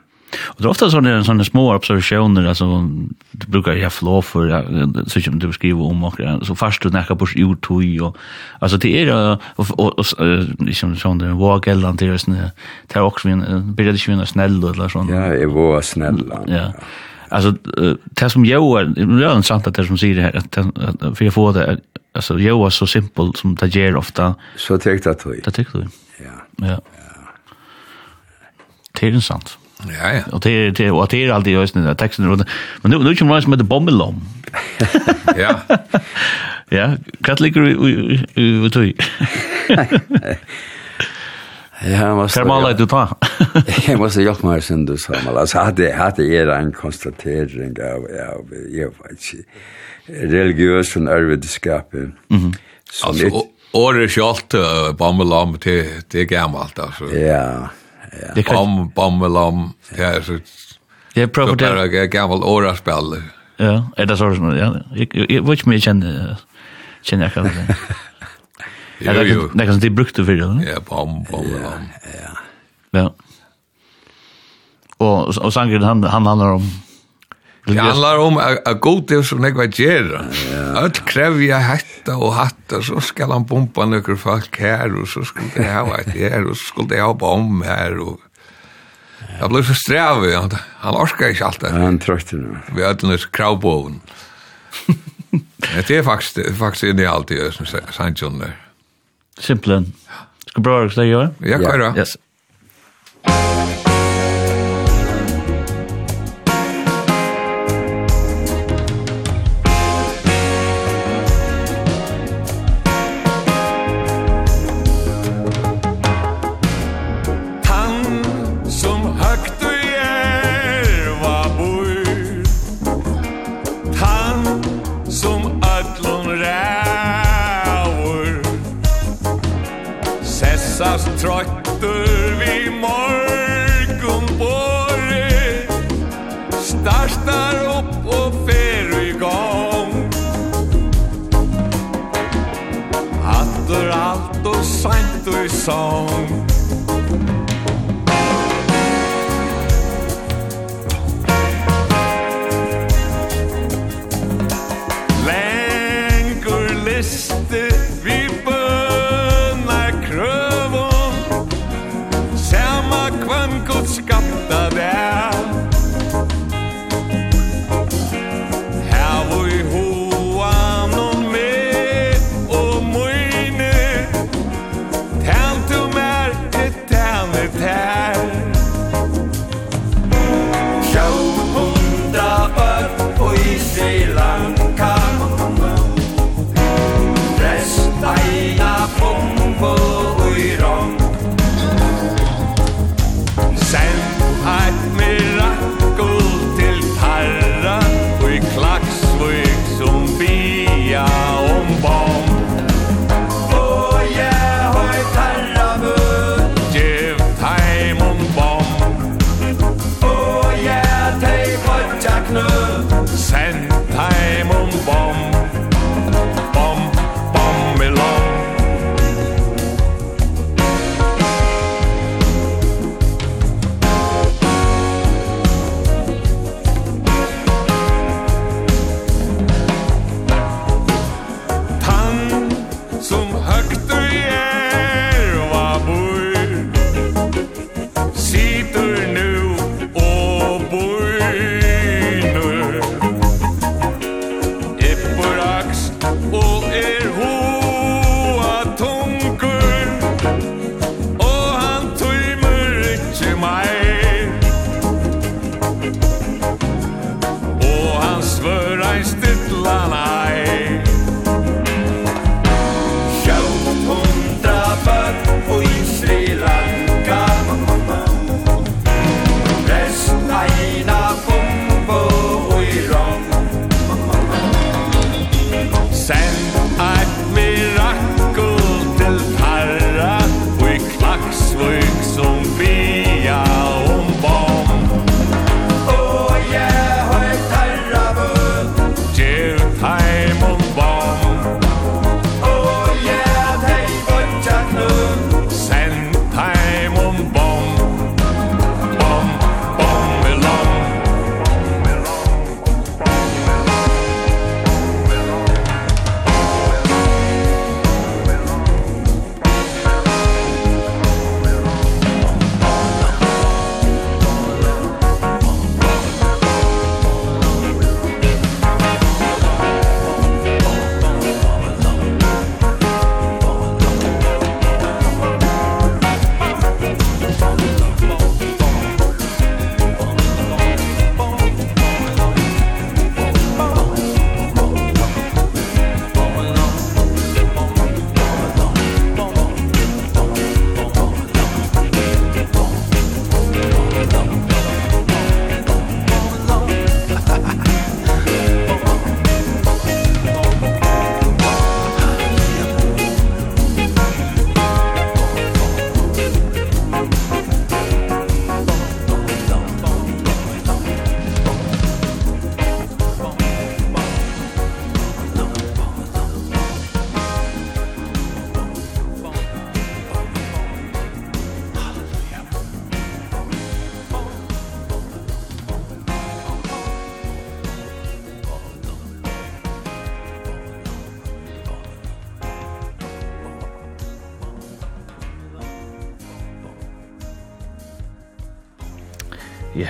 Speaker 1: Och det är ofta sådana, sådana små observationer, alltså du brukar jag flå för, ja, så som du skriver om och så fast du näka på utoj och alltså det är och, och, och liksom sån den vågellan det är det är också vi började ju vinna snäll eller sånt.
Speaker 3: Ja, jag var snäll.
Speaker 1: Ja alltså det som jag är redan sant att det som säger här att för jag får det alltså jag så simpel som det ger ofta
Speaker 3: så tyckte att
Speaker 1: det tyckte du
Speaker 3: ja
Speaker 1: ja det är sant
Speaker 2: Ja, ja.
Speaker 1: Och det det och det är alltid just den där texten runt. Men nu nu kan man med det bommelom.
Speaker 2: ja.
Speaker 1: Ja, kattliker vi vi vi
Speaker 3: Ja, måste...
Speaker 1: Kan man du ta? *laughs*
Speaker 3: jag måste hjälpa mig sen du sa. Alltså, hade, hade er en konstatering av, av jag vet inte, religiös och örvedeskapen. Mm -hmm.
Speaker 2: Alltså, året kjallt, bammelam, till det är gammalt, alltså.
Speaker 3: Ja,
Speaker 1: ja.
Speaker 2: Bam, bammelam, det är så...
Speaker 1: Jag prövar
Speaker 2: det.
Speaker 1: Det
Speaker 2: är gammalt åraspel.
Speaker 1: Ja, är det så? som Ja, jag vet inte mer känner, känner jag kan.
Speaker 2: det. *laughs*
Speaker 1: Ja, det er kanskje de brukte for det,
Speaker 2: Ja, bom, bom, bom.
Speaker 1: Ja, ja. Og, og sangren, han, han handler om...
Speaker 2: Det handlar om a god det som nekva gjerra. Öll krevja hætta og hatta, så skal han bomba nøkker folk her, og så skulle det ha et her, og så skulle det ha bom her, og... Jeg ble så strevet, han, han orka ikke alt det.
Speaker 3: Han trøyte nu.
Speaker 2: Vi hadde nøys kravboven. Det er faktisk, faktisk inni alt i Sanchon der.
Speaker 4: Simplen. Ska bra, ska
Speaker 2: jag göra?
Speaker 3: Ja,
Speaker 2: kör då.
Speaker 4: Yes.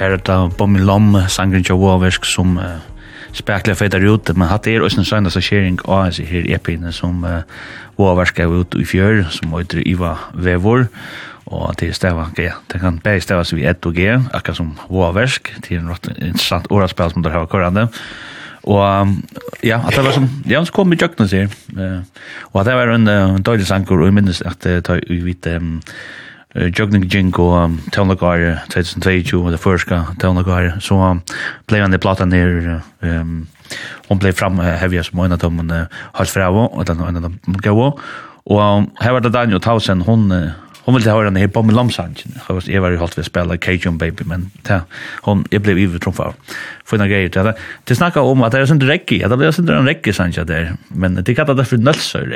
Speaker 1: er det Bommi Lom, sangren til Waversk, som uh, spekler feitar ut, men hatt er også en søndag som skjering av seg her epine som uh, Waversk er ut i fjør, som heter Iva Vevor, og til stava G. Det kan bare stavas vi 1 og G, akkurat som Waversk, til en rått interessant åraspill som dere har korrande. Og ja, at det var som, ja, så kom i jøkken sier, uh, og at det var en, en døylig sanger, og jeg minnes at det vi vidt, um, Jugning Jingo Tonlagar 2022 og det første Tonlagar så ble han i platan ner um, hon ble fram hevja som en av dem har fra og den en av dem gå och her var det Daniel Tausen hon hon ville höra henne här med lamsangen. Jeg var jo holdt ved å vi spela Cajun Baby men ta hon jeg ble ju tromfa För några greier til Det Det snackar om at det er sånn räcke. at det er sånn en räcke sancha der, Men det kallar det for för nölsor *laughs*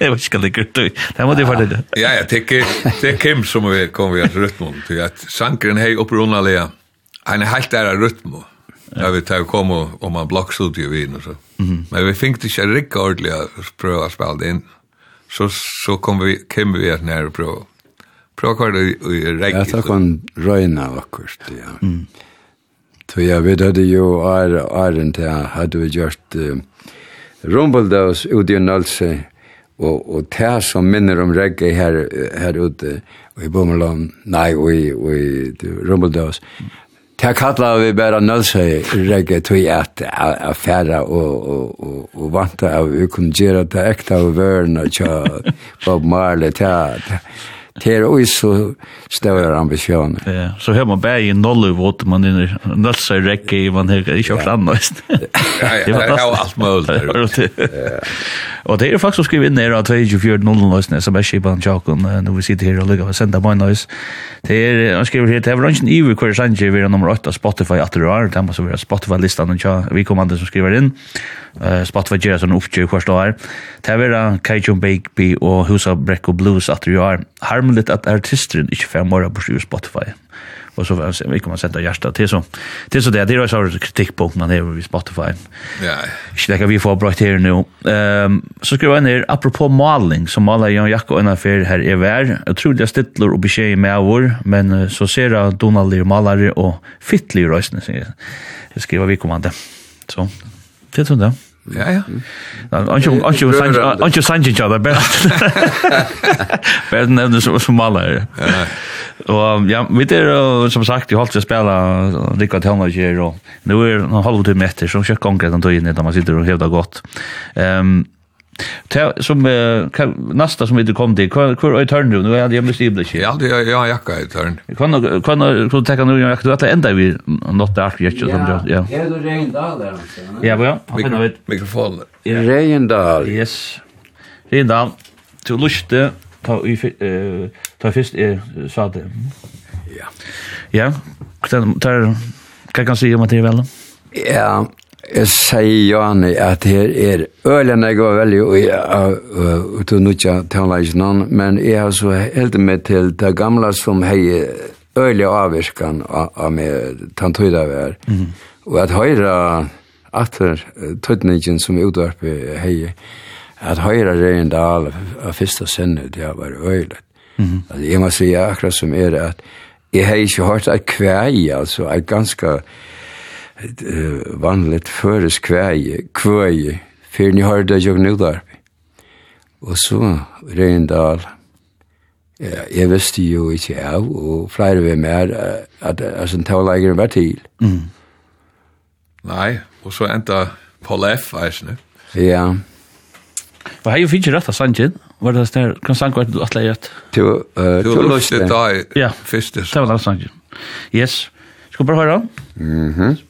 Speaker 1: Jeg vet ikke hva det gott. Det måste vara det.
Speaker 2: Ja, ja, det det kim som vi kom vi att rytmen at sangren hei hej han er helt där rytm. Ja, vi tar kom om man blockstudio vid og så. Men vi fick det ikke inte riktigt å prøve å spela det inn. Mm så, så kom vi, kom vi att nära prova. Prova kvar det i
Speaker 3: regn.
Speaker 2: Jag
Speaker 3: tar kon röjna akkurat, ja. Mm. Så jag vet att ju är ären till hade vi gjort uh, Rumbeldaus ute i Nalse og og tär som minner om reggae her her ute og i Bommeland nei og i og i Rumbeldaus Det kallar vi bara nölsøy regge tog at affæra og, og, og, og vanta av vi kunne gjøre det ekta av vørna tja Bob Marley, det Det er også så stora ambitioner.
Speaker 1: Ja, så har man bare i Nollywood, man er nölsa i räcke i man har ikke hørt annet. *laughs*
Speaker 2: Ja, ja, det er var allt möjligt.
Speaker 1: Og det er faktisk å skrive inn her av 2400 lösningar som är skipan Jakon når vi sitter her og lykker och sända meg nøys. Det er, han skriver her, det er inte i hver sanje vi er nummer 8 av Spotify att det är där måste vi Spotify listan och vi kommer som skriver inn. Uh, Spotify gjør sånn oppgjør hver stå her. Det er är Kajun Bake og Husa Brecko Blues at det er, Harm skamligt att artisteren inte får mera på Spotify. Och så vi kommer sätta hjärta till så. Till så det det är så kritik på man har vid Spotify.
Speaker 2: Ja.
Speaker 1: Inte det vi få bra här nu. Ehm så skriver jag ner apropå målning som alla jag Jakob och Anna-Fer här är vär. Otroliga stittlar och besked med vår men så ser jag Donald målare och fittlig rösten. Jag skriver vi kommande. Så det tror jag.
Speaker 2: Ja, ja.
Speaker 1: Anjo Anjo Sanji Anjo Sanji ja, det bäst. Bäst så som alla. Och ja, vi det som sagt, jag hållt til spela spille till honom og och nu är en halvtimme etter, så kör konkret han då in när man sitter och hävdar gott. Ehm som nästa som vi kom till kvar kvar i törn nu hade jag blivit ibland.
Speaker 2: Ja, det jag jacka i törn.
Speaker 1: Kan kan du ta nu jag att ända vi något där jag som ja.
Speaker 3: Ja, det regn där.
Speaker 1: Ja, ja. Han har
Speaker 2: ett
Speaker 3: mikrofon. I Regndal.
Speaker 1: Yes. Regndal. Du luste ta i ta först är sa det.
Speaker 3: Ja.
Speaker 1: Ja, kan kan se om det väl.
Speaker 3: Ja, jeg sier Jani at her er ølen jeg var veldig og ut og nødja tannleisen men jeg har så heldig meg til det gamle som hei øle avvirkan av meg tanntøyda vær og at høyra atter tøytningen som er hei at høyra Reindal av fyrsta sinne det var øylet jeg må si akkurat som er at jeg har ikke hørt at kvei altså er ganske vanligt føres kväje, kväje, fyrir ni har det jag nu. Og så Reindal, ja, jeg visste jo ikke av, og flere ved mer, at altså, tavleggeren var til. Mm.
Speaker 2: Nei, og så enda Paul F. Eisne.
Speaker 3: Ja.
Speaker 1: Hva har jo finnes rett av Sanjin? Var det sånn, kan
Speaker 3: sang hva
Speaker 2: du atleir rett?
Speaker 3: Du
Speaker 2: løste da i
Speaker 1: ja.
Speaker 2: første.
Speaker 1: Ja, det var da Sanjin. Yes,
Speaker 6: skal bare høre han? Mhm. Mm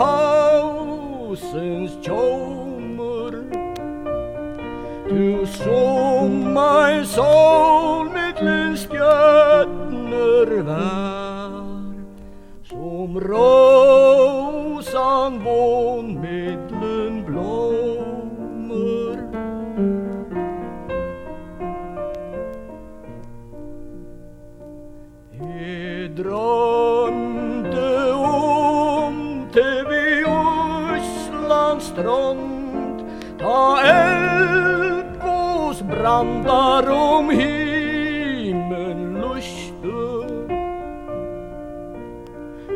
Speaker 6: hausens tjomur Du som ei sol mittlen stjøtner vær Som rosan von
Speaker 9: mittlen blommer Hedra strand. Ta eldgås brandar om himmel luste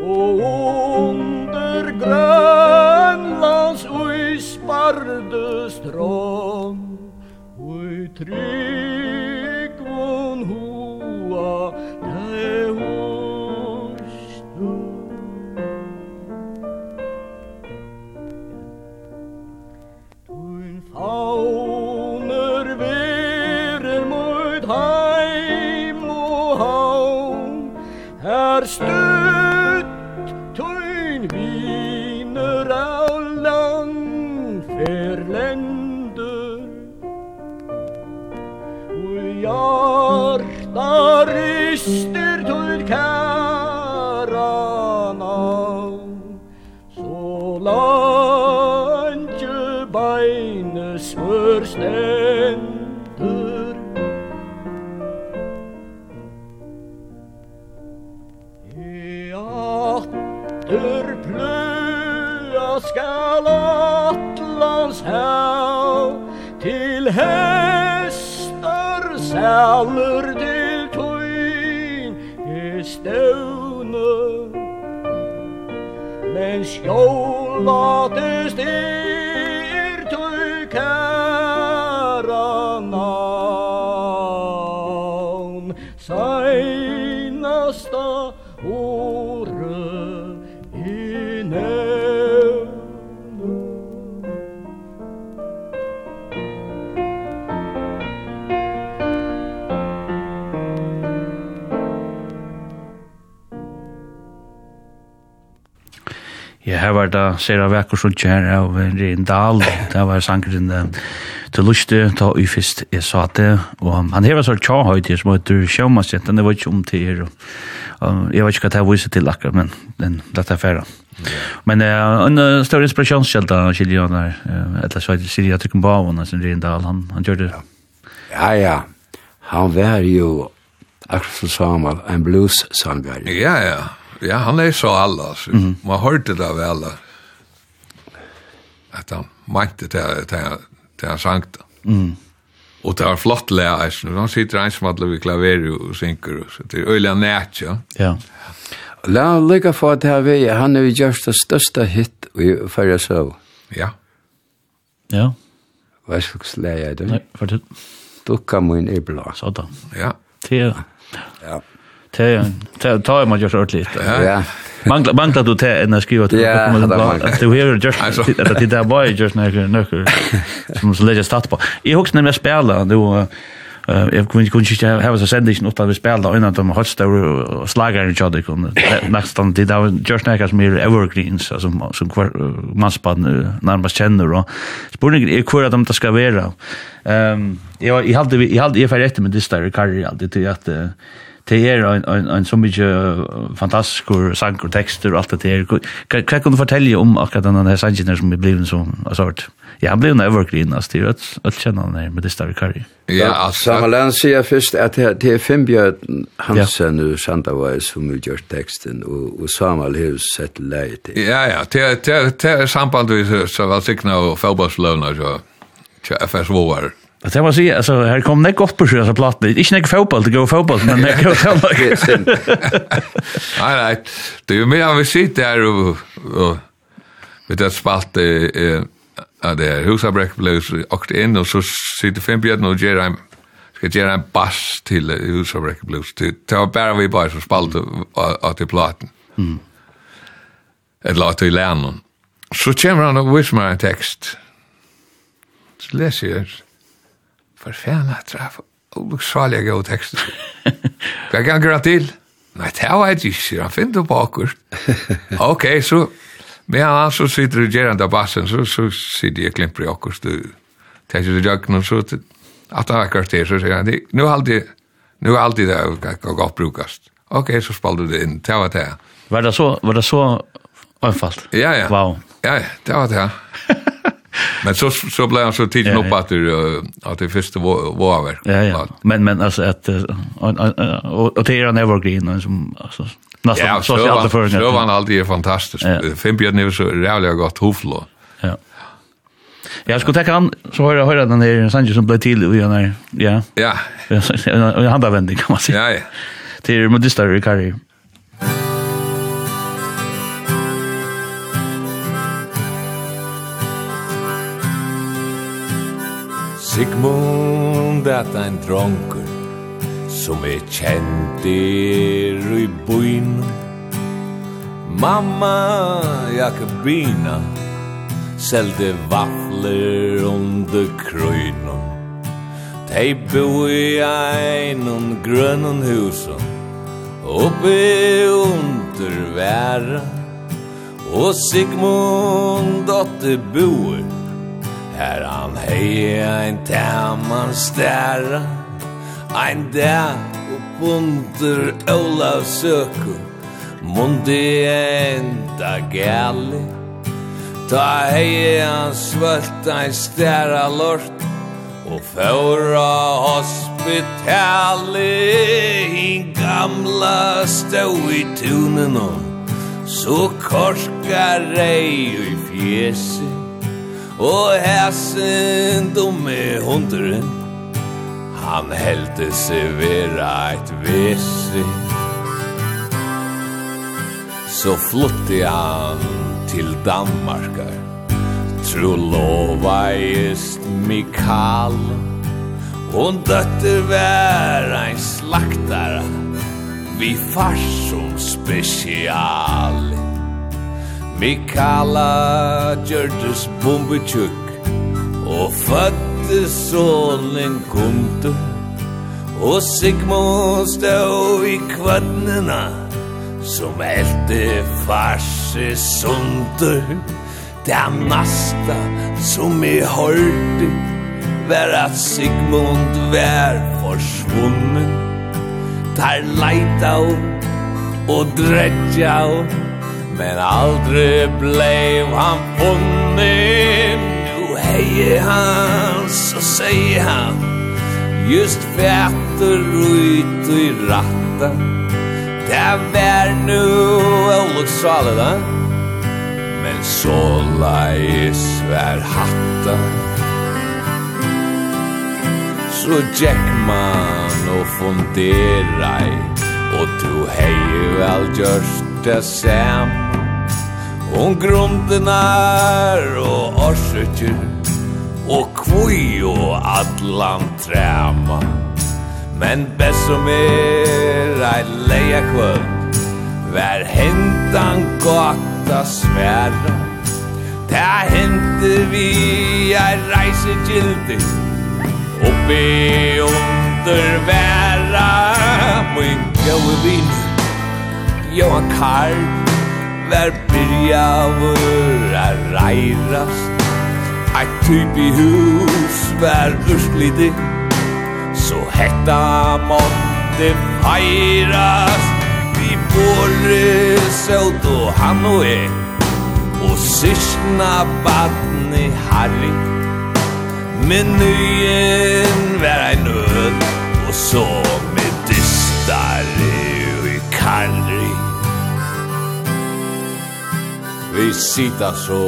Speaker 9: Og under Grönlands uisparde strand Ui trygg stutt tøyn vi
Speaker 1: Jóla til var det Sera Vekkers som kjær av Rin Dahl, det var sangren til Luste, ta i fyrst jeg sa det, og han hever så tja høyde som heter Sjømasjetten, det var ikke om til her, jeg vet ikke hva det viser til akkurat, men den dette er affæra. Men en større inspirasjonskjelda, Kilian her, etter så er det Siri Atrykken Bavon, som Rin Dahl, han, han gjør det.
Speaker 3: Ja, ja, han var jo, akkurat som Samuel, en blues-sanger.
Speaker 2: Ja, ja, Ja, han er så alla. Så mm -hmm. Man hørte det av alla. At han mente det, det, det han sang det.
Speaker 1: Mm.
Speaker 2: Og det var flott lea, han sitter en som alle vi klaver og synker, så det er øyla næt, ja.
Speaker 1: Ja.
Speaker 3: La han lykka for at her vei, han er jo gjørst det største hit i Færre Søv.
Speaker 2: Ja.
Speaker 1: Ja.
Speaker 3: Hva slags lea er det?
Speaker 1: Nei, fortell.
Speaker 3: Dukka min i blå.
Speaker 1: Sådan.
Speaker 2: Ja.
Speaker 3: Ja.
Speaker 1: Ja. Det tar man ju så ordentligt.
Speaker 2: Ja.
Speaker 1: Mangla mangla du te en skriva til
Speaker 3: ja,
Speaker 1: att du hör just at det där boy just när nöcker som så lägger start på. Jag hooks nämligen spela då jag kunde kunde inte ha så sändigt något att vi spelade innan de hot og slagare och jag kunde nästan det där just när som är evergreens alltså som masspan närmast känner og spurningen er hur at de skal vara. Ehm jag hade jag hade jag fer rätt med det där Karri alltid at eh det er en, en, en så mye fantastisk sang og tekster og alt det der. Hva, hva kan du fortelle om akkurat denne her sangen som er blevet så, altså, ja, han blev en evergreen, altså, det er alt, alt kjennende her med det større karri.
Speaker 2: Ja, altså.
Speaker 3: Samalén sier først at det er Finnbjørn Hansen og Sandavai som har gjort teksten, og, og Samal har sett leie til.
Speaker 2: Ja, ja, det er sambandvis, så var sikna og fellbassløvna, så FS-våar. *laughs*
Speaker 1: Det jag måste säga alltså här kom det gott på sjö så platt. Inte näck fotboll, det går fotboll men det går
Speaker 2: fotboll. Nej nej. Det är mer av sitt där och och vet att spalt eh Ja, det er husabrekk blues åkt inn, og så sitter fem bjørn og gjør en, skal gjøre en bass til husabrekk blues Det var bare vi bare som spalte av til platen. Mm. Et la til lernen. Så kommer han og viser meg en tekst. Så leser jeg for fan at traf, oluksalega gau tekst. *laughs* Hva ganger han til? Nei, det *laughs* var jeg ikke, han finner på akkurat. Ok, så, men han så sitter i gerand av bassen, så, så sitter jeg klimper i akkurat, du, tenker i jøkken, og så, at han var kvarter, så sier han, nu er alltid, nu er alltid det gott brukast. Ok, så spalte du det inn, det var det.
Speaker 1: Var det så, var det så, Einfalt.
Speaker 2: Ja, ja.
Speaker 1: Wow.
Speaker 2: Ja, ja, det var det. Men så så blev han så tidigt
Speaker 1: ja,
Speaker 2: upp
Speaker 1: att
Speaker 2: det att det första var var verk.
Speaker 1: Ja, ja. Men men alltså att och det är en evergreen som alltså nästan så så att för
Speaker 2: Så var alltid fantastiskt.
Speaker 1: Ja.
Speaker 2: Fem björn är så jävligt gott hoflo.
Speaker 1: Ja. Jag skulle ta han så höra höra den där Sanchez som blev till och när ja.
Speaker 2: Ja.
Speaker 1: En handavending kan man säga.
Speaker 2: Ja, ja.
Speaker 1: Till modistar i karriär.
Speaker 4: Sigmund at ein dronkur Som er kjent er i byn Mamma Jakobina Selde vafler under krøynon De bo i einon grønnen husen Oppe under væra Og Sigmund dotter boer Her han hei ein taman stæra Ein der upp under Olav søku Mundi enda gæli Ta heia han svölt ein stæra lort Og fóra hospitali Hin gamla stå i tunen Så korska rei i fjeset Og hæsen dumme hunderen Han heldte seg vera eit vesi. Så flutti han til Danmarkar Tro lova just Mikael. Hon døtter vær ein slaktara Vi fars som special Mikala gjørtes bombetjukk Og fødte solen kundu Og Sigmund stod i kvannina Som elte farse sundur Det masta som i hørte Vær at Sigmund vær forsvunnen Tar leita og dredjau Men aldri bleiv han funnen Nu hei han, så sier han Just fætter ut i ratta. Det var nu olycksfallet da Men så leis vær hatta. Så Jack man og fundera i Og du hei vel gjørst det sam. Om grundenar og orsøkjer Og kvui og allan træma. Men best som er ei leia kvöld Vær hentan gata sværa Ta hente vi ei reise gildi Oppi under væra Mun gau vinn Johan Karl Vær byrjavur a reirast Eit typ i hus vær urslidi Så hetta måtte feirast Vi bore søvd og han og jeg Og sysna badni Harry. Menyen vær ei nød Og så med distar Vi sitter så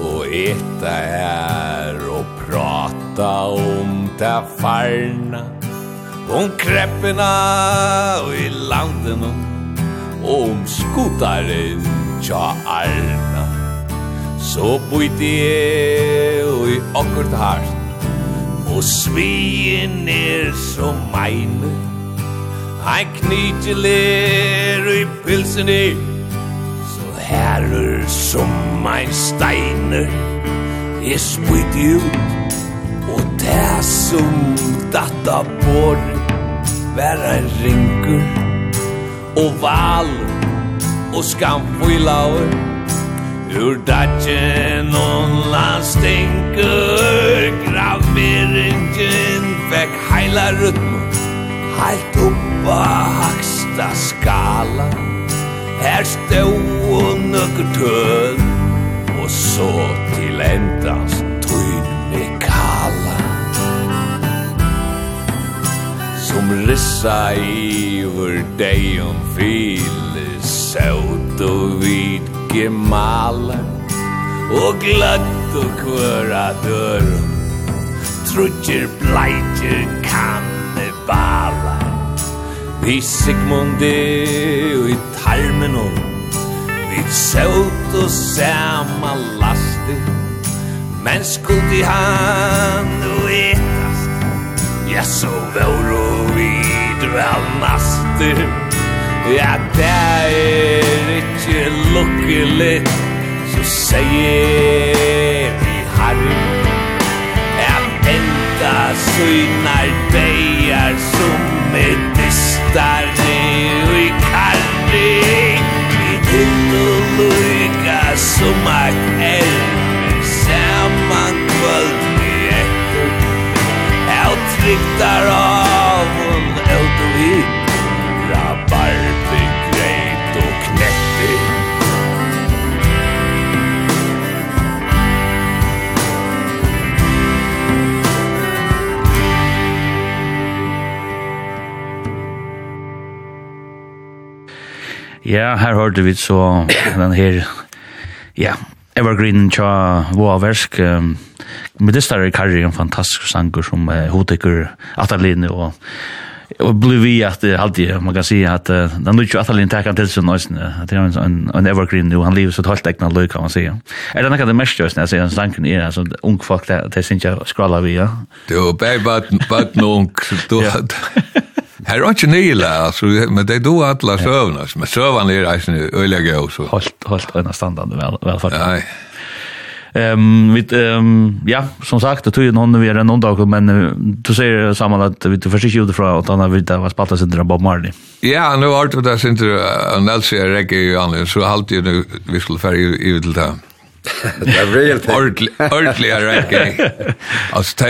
Speaker 4: og eta her og prata om det farna Om kreppena og i landen Og om skotaren tja arna. Så bytte jeg og i akkurat hart Og svien er som meine Ein knyteler i pilsen i herrer som ein steiner Jeg spytte ut og det som datta bor Vær ein ringur og val og skam skamfylauer Ur datjen og landstinker Graveringen fekk heila rytmer Heilt oppa haksta skala. Her stod nøkker tøl Og så til endast tøyn med kala. Som rissa iver deg om file Søt og vid gemala Og glatt og kvøra dørum Trutjer bleitjer kannibala. Vi Sigmundi og i tarmen og Vi søvd og sama lasti. Men skuldi han og etast Ja, så vår og vidral nasti. Ja, det er ikkje lukkelig Så sier vi harri. Ja, enda søgnar veier som er Hattar det i kalli Vi hinnu luka som eit elv Saman kvöld i etter Hau triktar av
Speaker 1: Ja, her hørte vi så den her, ja, Evergreen tja Voa Versk. Um, med det i Karri, en fantastisk sanger som uh, hoteker Atalini og og blev vi at det alltid, man kan si at uh, den nu att han tar kan till så nice det er en en evergreen nu han lever så ett ekna løy, kan man si. Er det nekka det mest jøysen, jeg sier, en slanken är altså, ung folk det, det synes jeg skrala vi ja.
Speaker 2: Du bäbat bat nog du Här är inte nyla, alltså, men det är då alla sövna. men søvna är eisen øylega og så.
Speaker 1: Holdt, holdt öna standande väl, vel, velfart.
Speaker 2: Nei.
Speaker 1: Um, vi, um, ja, som sagt, det tog ju någon vi är någon dag, men du säger samman att vi tog försiktigt ut från att han har vitt att spalta sig till Bob Marley.
Speaker 2: Ja, nu har det där sin en äldre jag räcker ju anledning, så halt ju nu vi skulle färja ut till *laughs* det.
Speaker 3: Det blir helt
Speaker 2: ordentligt. Ordentligt jag räcker. *laughs* Alltså,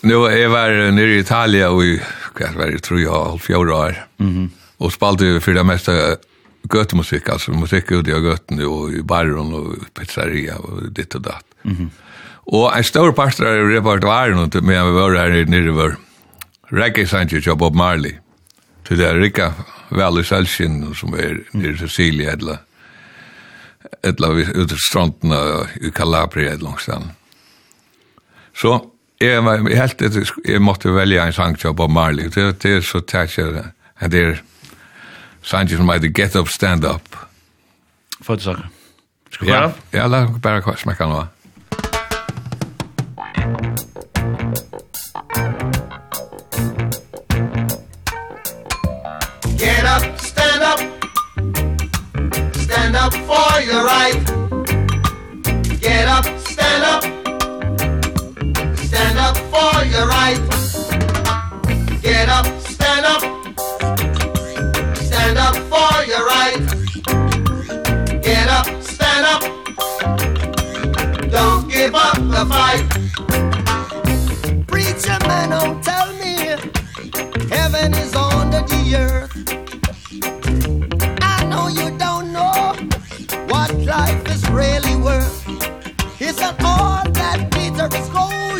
Speaker 2: nu är var nere i Italien och kvart var det tror jag halv fjärde år. Mhm. Och spelade ju för det mesta götemusik alltså musik ut i göten och i baron och pizzeria och ditt och datt. Mhm. Och en stor part av repertoaren och med vi var här nere var Reggae Sanchez och Bob Marley. Till det Rika Valley Selsin som är nere i Sicilia eller eller ute stranden i Calabria eller någonstans. Så jeg var helt etter, jeg måtte velge en sang til Bob Marley. Det, det er så tæt jeg, det det er sang som heter Get Up, Stand Up.
Speaker 1: Få det saker. Skal vi
Speaker 2: ja, ja, la meg bare smekke noe.
Speaker 8: Get up, stand up Stand up for your right Get up, for your right. Get up, stand up. Stand up for your right. Get up, stand up. Don't give up the fight. Preacher man, don't tell me. Heaven is under the earth. I know you don't know What life is really worth. It's an all that glitters gold.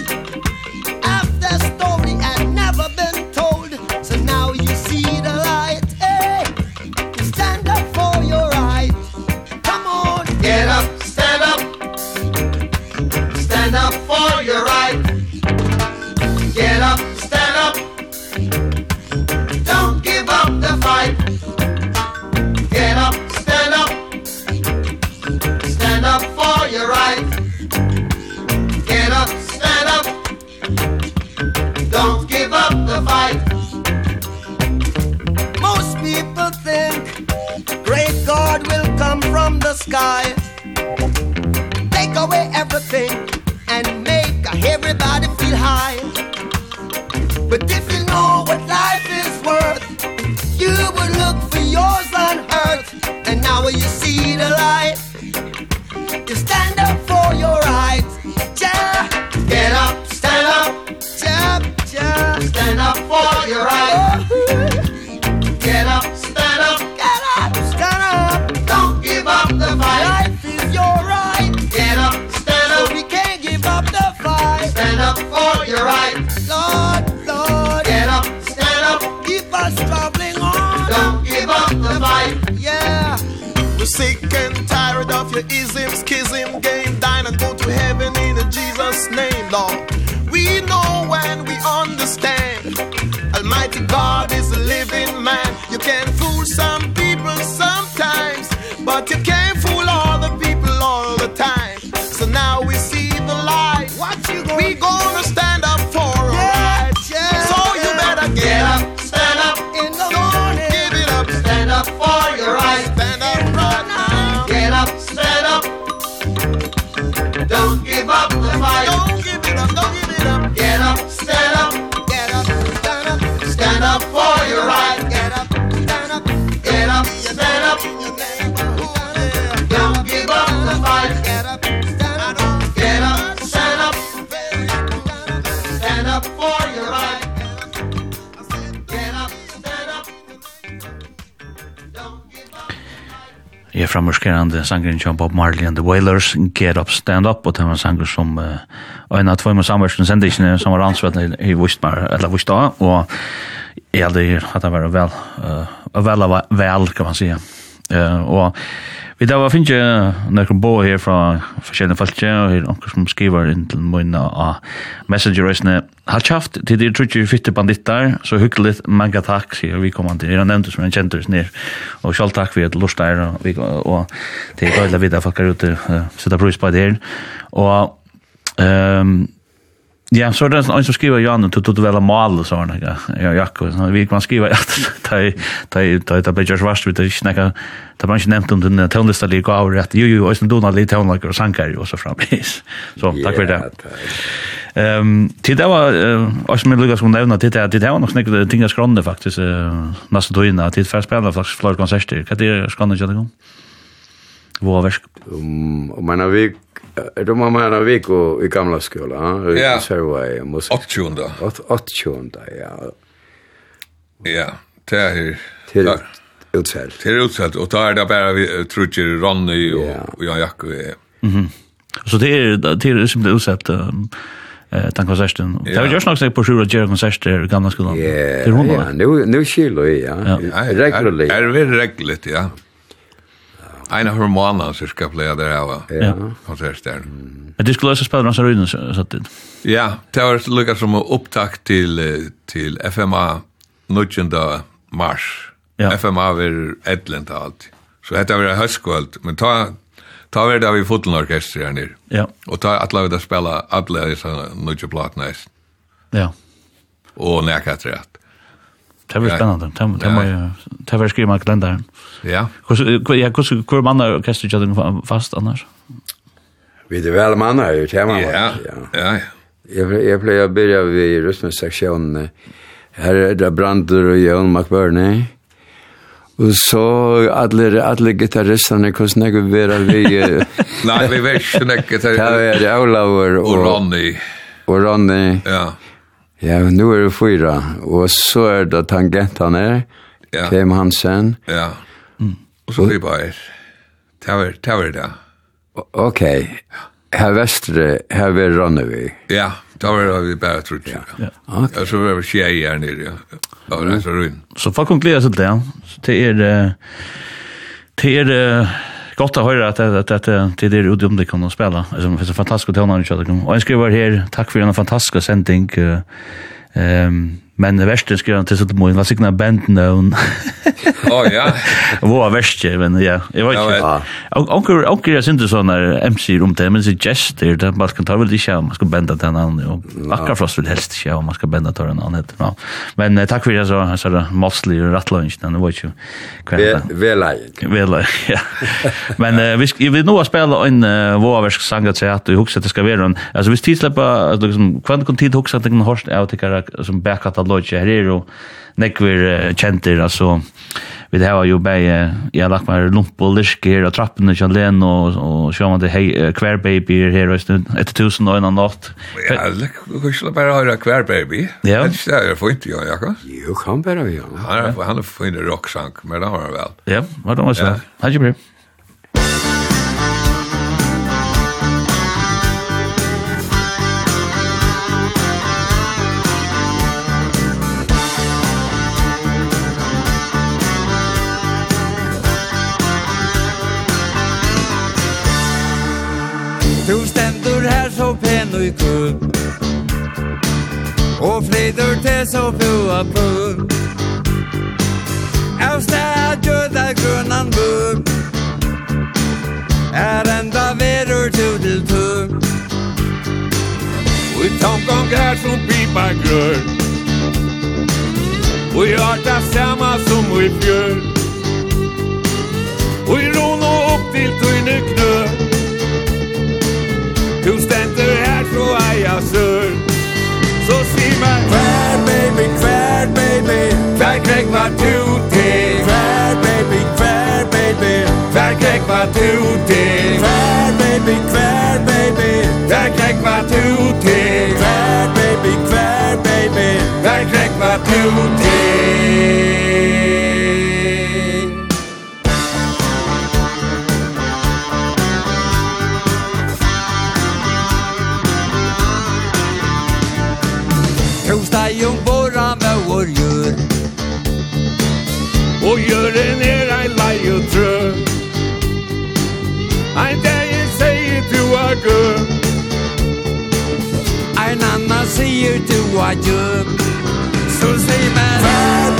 Speaker 1: sangren kjøn Bob Marley and the Wailers, Get Up, Stand Up, og det var en sanger som uh, en av tvøyma samversten sendikene som var ansvaret i Vistmar, eller Vistda, og jeg hadde hatt det vært vel, uh, vel, vel, kan man sige. Uh, og vi da var finnes ikke noen bo her fra forskjellige folk og her er noen som skriver inn til mine av messengerøysene. Har kjaft til de trutje fitte banditter, så hyggelig, mega takk, sier vi kommer til. Jeg har nevnt det som en kjente oss ned, og selv takk for at lort der, og, og det er gøyla videre folk er ute, uh, sitter pris på det her. Og um, Ja, så det en som skriver Jan och tog väl mal så här. Ja, Ja, Jakob, så vi kan skriva att ta ta ta ta bättre svart vid det snacka. Det man inte nämnt om den tonlista lik av rätt. Jo jo, och sen donar lite hon och sankar och så framvis. *laughs* Så tack för det. Ehm, till det var och som Lucas kom nämna till det det var nog snäckt ting att skranda faktiskt eh nästa då innan till fast spela faktiskt flash konserter. Kan det skranda jag då? Vad värst?
Speaker 3: Um, menar vi De har man en vik i gamla skola, Ja. Så var och musik.
Speaker 2: Åttjunda.
Speaker 3: Åttjunda, ja.
Speaker 2: Ja, det
Speaker 3: är
Speaker 2: här.
Speaker 3: Till
Speaker 2: utsält. Till utsält. Och då är det bara vi trutjer Ronny och Jan Jakob. Mhm.
Speaker 1: Så det är det är det utsält eh den konserten. Det var just nog så på sjura Jerry konserter i gamla skolan.
Speaker 3: Ja.
Speaker 1: Det är hon.
Speaker 3: Ja, nu nu skiljer ja. Regularly.
Speaker 2: Är det väldigt ja. Ein av hormonen som ska playa där av konsertstjärn.
Speaker 1: Men det skulle också spela några röjden så att det.
Speaker 2: Ja, det var lukka som upptakt till, till FMA 19 mars.
Speaker 1: Ja.
Speaker 2: FMA var ädlent allt. Så detta var höstkvöld, men ta ta var det vi fotbollsorkester här nere.
Speaker 1: Ja.
Speaker 2: Och ta att låta spela alla dessa nutje platna.
Speaker 1: Ja.
Speaker 2: Och när trätt.
Speaker 1: Det var spännande. Det var det var skriva kalendern.
Speaker 2: Ja.
Speaker 1: Hur ja, hur hur man orkester jag fast annars.
Speaker 3: Vi det vel man är ju tema.
Speaker 2: Ja.
Speaker 3: Ja.
Speaker 2: ja, ja.
Speaker 3: Jeg, jeg jag plejer börja vid rytmsektionen. Her er det Brandur og Jon McBurney. Og så alle, alle gitarristerne, hvordan jeg vil være vi... *laughs*
Speaker 2: Nei, vi vet ikke noen
Speaker 3: gitarrister.
Speaker 2: Ja, det
Speaker 3: er Olavur
Speaker 2: og...
Speaker 3: Og
Speaker 2: Ronny.
Speaker 3: Og Ronny.
Speaker 2: Ja.
Speaker 3: Ja, nu er det fyra. Og så er det tangentene,
Speaker 2: ja.
Speaker 3: Kim Hansen.
Speaker 2: Ja. Og så vi bare, det var det. Var det.
Speaker 3: Ok, her vestre, her ved Rønnevi.
Speaker 2: Ja, da var vi bare trutt. Ja.
Speaker 1: Ja.
Speaker 3: Okay.
Speaker 2: Og så var vi skje i her nere, ja. Da var det så rundt.
Speaker 1: Så folk kan glede seg til det, det er, det er, Gott att höra att att att det det ut om det kan spela. Alltså det finns en fantastisk tonar i chatten. Och en skriver här, tack för en fantastisk sändning. Ehm Men det verste skriver han til sånn moen, la sikna bandnøvn.
Speaker 2: Å, ja. *laughs*
Speaker 1: Våra verste, men ja, jeg vet ikke. Onker, onker jeg synes sånne MC-er om det, men det så gester, det man skal ta vel ikke om man skal benda den andre, og akkurat flest vil helst ikke om man skal benda den andre, no. Men takk for det, så han sa det, Mosley og Rattlønchen, det var ikke
Speaker 3: kvendt. Velleik.
Speaker 1: Velleik, *laughs* ja. Men vi vil nå spille en våra versk sang at du husker at det skal være en, altså hvis tid slipper, liksom, kvendt kon tid husker at jeg har hørt av tikkere som backat av lodge her er jo nekver uh, kjenter, altså vi det var jo bei jag lagt mig lump och lisk här och trappen och len og, och så man det hej queer baby är här och stund ett tusen och en natt.
Speaker 2: Ja, det ikke bare høre hver baby.
Speaker 1: Ja.
Speaker 2: Det är ju fint ju Jakob.
Speaker 3: Jo, kan bara ju.
Speaker 2: Han er, han får en rocksank men det har vel.
Speaker 1: Ja, vad
Speaker 6: då måste. Hej, Jimmy. lykke Og flyter til så fua på Av stad gjøda grunnan bu Er enda verur tu til tu
Speaker 4: Vi i tomkong her som pipa grør. Vi i arta samma som vi fjør. Vi i ron og opp til tøyne knør av surr Så sier man
Speaker 6: Kvær, baby, kvær, baby
Speaker 4: Kvær kvekk hva du til?
Speaker 6: Kvær, baby, kvær, baby
Speaker 4: Kvær kvekk hva du til?
Speaker 6: Kvær, baby, kvær, baby
Speaker 4: Kvær kvekk hva du til?
Speaker 6: Kvær, baby, kvær, baby
Speaker 4: Kvær kvekk hva du
Speaker 6: til? year to watch up So say man.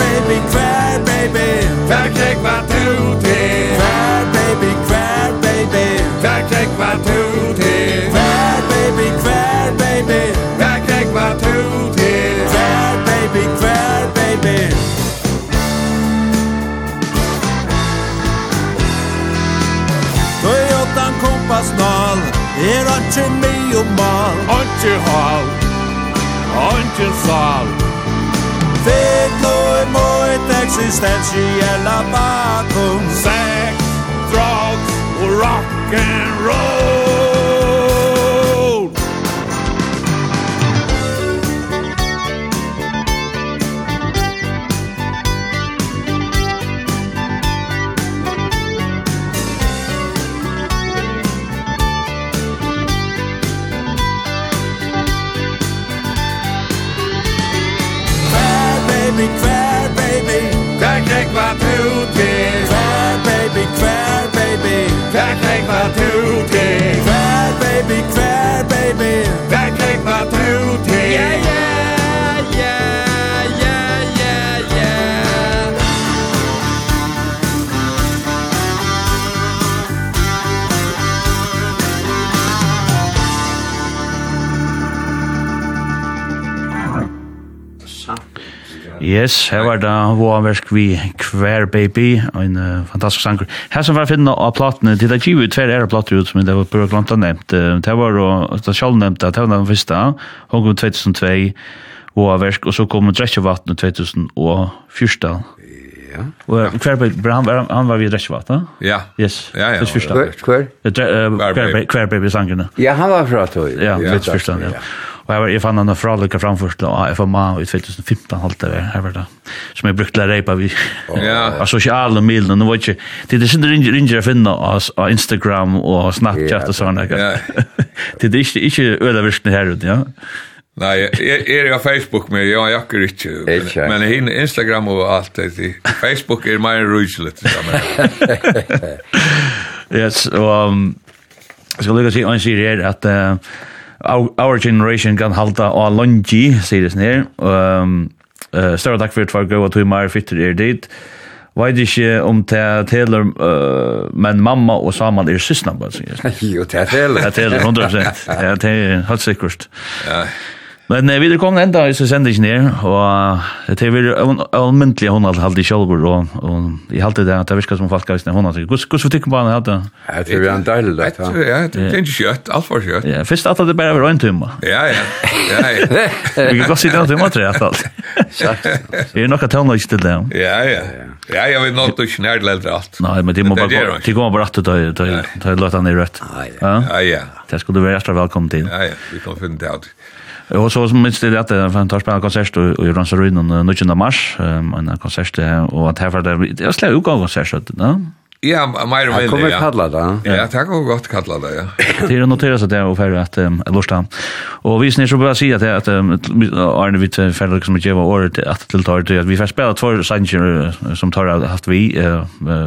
Speaker 6: Baby, cry baby.
Speaker 4: Fact check my duty
Speaker 6: Cry baby, cry baby.
Speaker 4: Fact check my duty
Speaker 6: Cry baby, cry baby.
Speaker 4: Fact check my duty
Speaker 6: Cry baby, cry baby. Toyotan kompasnal Er ikke mye mal
Speaker 4: Antje hal ogni sal
Speaker 6: Vedlo e moit existentiella batum
Speaker 4: Sex, drugs, rock and roll. var du til.
Speaker 6: Kvær baby, kvær baby.
Speaker 4: Hver knæk var du til.
Speaker 6: Kvær baby, kvær baby.
Speaker 4: Hver knæk var du til.
Speaker 6: Yeah yeah.
Speaker 1: Yes, her var det Våversk vi Kvær Baby, en uh, fantastisk sanger. Her som var finna av platene, det er givet tver ære plater ut, men det var bare glant å nevnt. Det var og, det selv nevnt, det var den første, hun kom 2002, Våversk, og så kom Dresjevatn 2014.
Speaker 3: Ja.
Speaker 1: Og Kvær Baby, han var, han var ved Dresjevatn,
Speaker 2: Ja.
Speaker 1: Yes,
Speaker 2: ja, ja.
Speaker 1: det første.
Speaker 3: Kvær? Kvær
Speaker 2: Baby
Speaker 1: sangerne.
Speaker 3: Ja, han var fra tog.
Speaker 1: Ja, ja, ja. Og jeg, var, jeg fann en fra lykka framførsel av FMA i 2015 holdt det her var det. Som jeg brukte reipa vi.
Speaker 2: Ja.
Speaker 1: Av sosiale milen. Nå var ikke, det er sindre ringer jeg oss av Instagram og Snapchat og sånne.
Speaker 2: Ja.
Speaker 1: det er ikke, ikke øde virkene her ute, ja.
Speaker 2: Nei, jeg, er jo Facebook med, ja, jeg er ikke, men, men hin, Instagram og alt det, Facebook er mer rujslet. *laughs*
Speaker 1: yes, og um, jeg skal lykke til å si her at uh, our, our generation kan halta á longi, sier det snir. Um, uh, større takk for tvær gøy og tog mer fitter er dit. Veit ikke om det teler, uh, men mamma og Saman er sysna, bare sier det.
Speaker 3: Jo, det teler.
Speaker 1: Det teler, 100%. Ja, det er helt sikkert.
Speaker 2: Ja.
Speaker 1: Men eh, vi er kommet enda i sendingen her, og det er veldig almyndelig hun har hatt i kjølver, og, og jeg halte det at det virker som folk har hatt hun har hatt. Hvordan fikk man hatt det?
Speaker 3: Jeg tror vi er en deilig lett.
Speaker 2: Ja,
Speaker 3: Ja,
Speaker 2: det er ikke kjøtt, alt for kjøtt.
Speaker 1: Ja, først at det bare var en tumme.
Speaker 2: Ja, ja.
Speaker 1: Vi kan godt sitte en tumme, tror jeg, alt. Er nok det noe ikke til det?
Speaker 2: Ja, ja. Ja, jeg vet nok ikke nær det alt.
Speaker 1: Nei, men de må bare gå bare rett og ta han i rødt.
Speaker 3: Ja,
Speaker 1: ja. Det skulle du være ekstra velkommen til.
Speaker 2: Ja, ja, vi kan finne det alt.
Speaker 1: Og så minst det at han tar spela konsert i Ransaruinen 19. mars, en konsert, og at herfra det er slik utgang konsert, ja.
Speaker 2: Ja, mer
Speaker 3: och
Speaker 2: mindre, ja.
Speaker 3: kommer kalla det.
Speaker 2: Ja, det kan godt kalla det, ja. *coughs*
Speaker 1: Det är noterat att det är ungefär att Lorstam. Och vi snir så bara säga att att Arne vi färdar liksom att ge året att till tar det att vi får spela två sanger som tar haft vi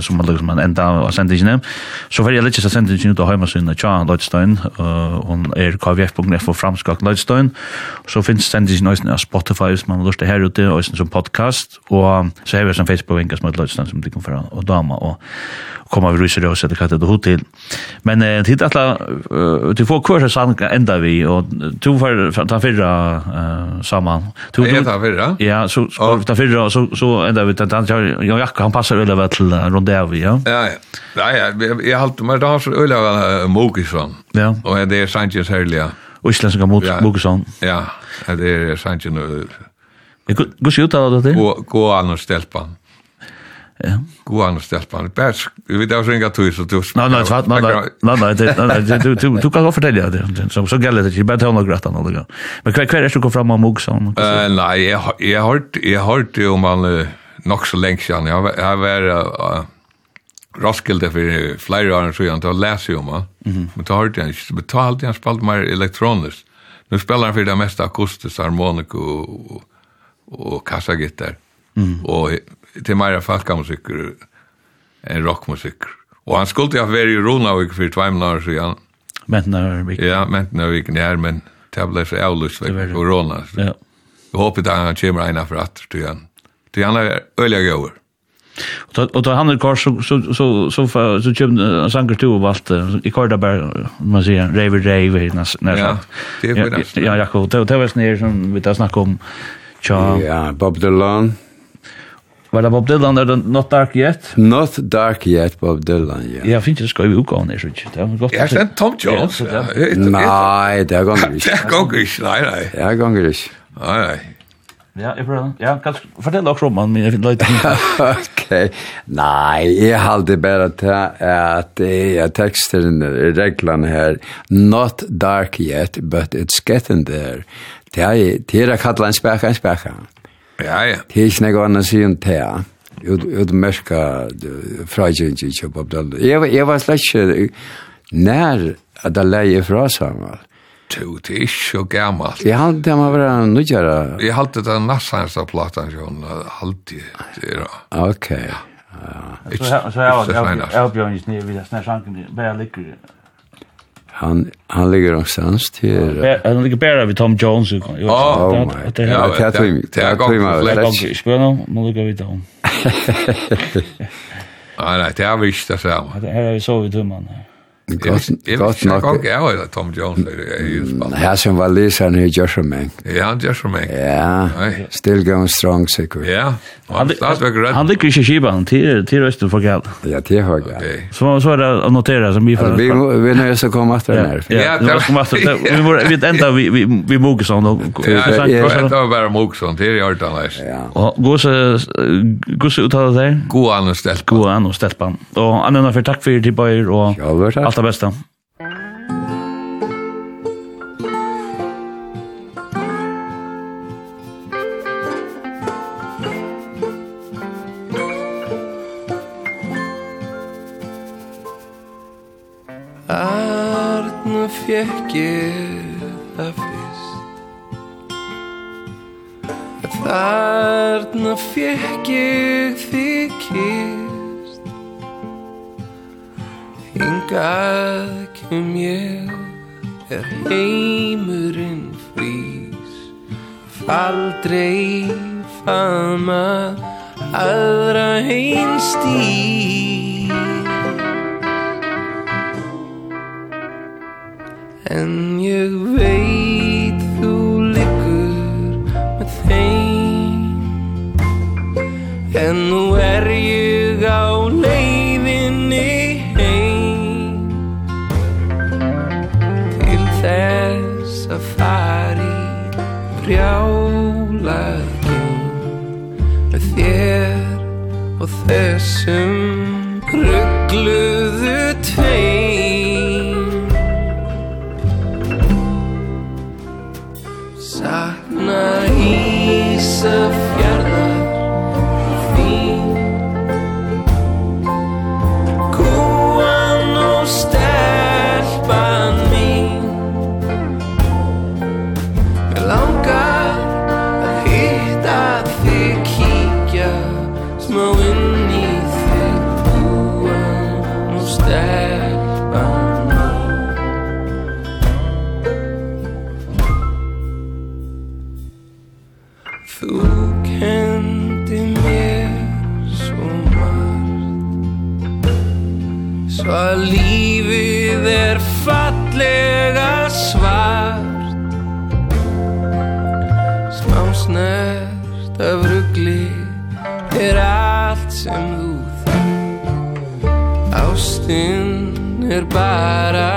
Speaker 1: som man liksom en ända och sen det Så för jag lite så sent inte ut hemma sen Chan Lodstein och är kvf.f framskak Lodstein. Så finns sen det nice på Spotify som man lustar här ute och som podcast och så har vi som Facebook-vinkas med Lodstein som du kan få och dama och komma vi ryser oss etter kattet og til. Men eh, tid atla, uh, til få kurser sann enda vi, og to var ta fyrra eh saman. To,
Speaker 2: er ta fyrra?
Speaker 1: Ja, så
Speaker 2: og...
Speaker 1: ta fyrra, og så, så enda vi, den, den, Jan Jakka, han passer øyla vel til rondea vi, ja?
Speaker 2: Ja, ja, ja, ja, jeg halte meg da så øyla vel Mogisson,
Speaker 1: ja.
Speaker 2: og det er Sanchez herlige.
Speaker 1: Islandska mot Mogisson.
Speaker 2: Ja, det er Sanchez
Speaker 1: og... Gå ut av det?
Speaker 2: Gå an og stelpa.
Speaker 1: Ja.
Speaker 2: God annars stelpan. Bärs, vi vet också inga tur så du.
Speaker 1: Nej nej, svart nej nej nej nej du du du kan gå fortälja det. så, så gäller det inte bara ta några grattan eller grann. Men kvar kvar är så går fram om också.
Speaker 2: Eh nej, jag jag har jag har det om man nog så länge sedan. Jag jag var Roskilde för flera år sedan då läser jag om. Men då har jag inte betalt jag spalt mer elektroniskt. Nu spelar han för det mesta akustiskt harmonik och och kassagitarr. Mm. Och det til mer falkamusikker enn rockmusikker. Og han skulle ha vært i Ronavik for
Speaker 1: tveimlar siden. Mentenavik.
Speaker 2: Ja, Mentenavik nær, men det ble så avlyst
Speaker 1: vekk
Speaker 2: Corona.
Speaker 1: Ja.
Speaker 2: Jeg håper da han kommer ena for at, til han. Til han er
Speaker 1: øyelig gøyver. Og da han er kvar, så, så, så, så, så så kommer sanger to og alt, i kvar da bare, man sier, reiver, reiver, nær sagt.
Speaker 2: Ja, det
Speaker 1: er
Speaker 2: på
Speaker 1: Ja, Jakob, det var snir som vi tar snakket om, Tja.
Speaker 3: Ja, Bob Dylan.
Speaker 1: Var det Bob Dylan eller Not Dark Yet?
Speaker 3: Not Dark Yet, Bob Dylan, ja.
Speaker 1: Ja, finnes jeg skal jo utgå han, så synes ikke. Det er godt.
Speaker 2: Jeg kjenner Tom Jones.
Speaker 1: Nei,
Speaker 2: det
Speaker 3: er ganger *laughs* ikke.
Speaker 2: Det
Speaker 3: er
Speaker 2: ganger ikke, nei, nei.
Speaker 3: Det er ganger
Speaker 2: ikke. Nei, nei.
Speaker 1: Ja, jeg prøver. Ja, kan du fortelle dere om han, men jeg finner løyte. *laughs*
Speaker 3: Ok. Nei, jeg halte bare til at det er teksten, reglene her, Not Dark Yet, but it's getting there. Det er, det er å kalle en spekka, en spekka.
Speaker 2: Ja. Ja,
Speaker 3: ja. Det er ikke noe annet å enn det, ja. Ut merka fragjengen ikke på Abdalda. Jeg var slett ikke nær at det leie fra Samuel.
Speaker 2: Du, det er ikke så gammalt.
Speaker 3: Jeg halte det må være nødgjere.
Speaker 2: Jeg halte det nassanste platan, John, alltid. Ok,
Speaker 3: ja.
Speaker 1: Så jeg har bjørnjens nye videre snart sangen, bare ligger
Speaker 3: han han ligger någonstans till ja,
Speaker 1: han ligger bara vid Tom Jones och
Speaker 3: oh, oh my
Speaker 1: det
Speaker 3: här tror jag
Speaker 2: det
Speaker 3: här
Speaker 2: tror
Speaker 3: jag
Speaker 2: det
Speaker 1: här spelar nu nu ligger vi då
Speaker 2: nej nej det har vi inte så
Speaker 1: det här är så vi tumman
Speaker 3: här
Speaker 2: Godt nok.
Speaker 3: Jeg
Speaker 2: kan ikke av Tom Jones er i Spalten.
Speaker 3: Her som var lyseren i Jørsemeng.
Speaker 2: Ja, han Jørsemeng.
Speaker 3: Ja, still going strong, sikkert.
Speaker 2: Ja, han stadigvæk redd.
Speaker 1: Han ligger ikke i Kiban, til Østen for galt.
Speaker 3: Ja, til for
Speaker 2: galt.
Speaker 1: Så, så er det å notere som vi får.
Speaker 3: Vi, vi nøyer så komme etter den här.
Speaker 1: Ja,
Speaker 2: vi
Speaker 1: kommer att Vi, må, vi ända vi, vi, vi Mogesson.
Speaker 2: Ja, *laughs* det var bare Mogesson, til i Ørtanleis.
Speaker 3: Ja.
Speaker 1: och gå så uttaler der? God an
Speaker 2: og stelpan.
Speaker 1: God an og stelpan. Og Anna, for takk for til
Speaker 3: Bøyer og alt
Speaker 1: Allt det bästa.
Speaker 10: Arna fjekk ég það fyrst Arna fjekk ég þig kyrst Hingað kem ég Er heimurinn frís Faldrei fama Aðra einstí En ég veit þú liggur Með þeim. En nú er ég brjálæðum með þér og þessum ruggluðu tveim. Sakna Ísaf para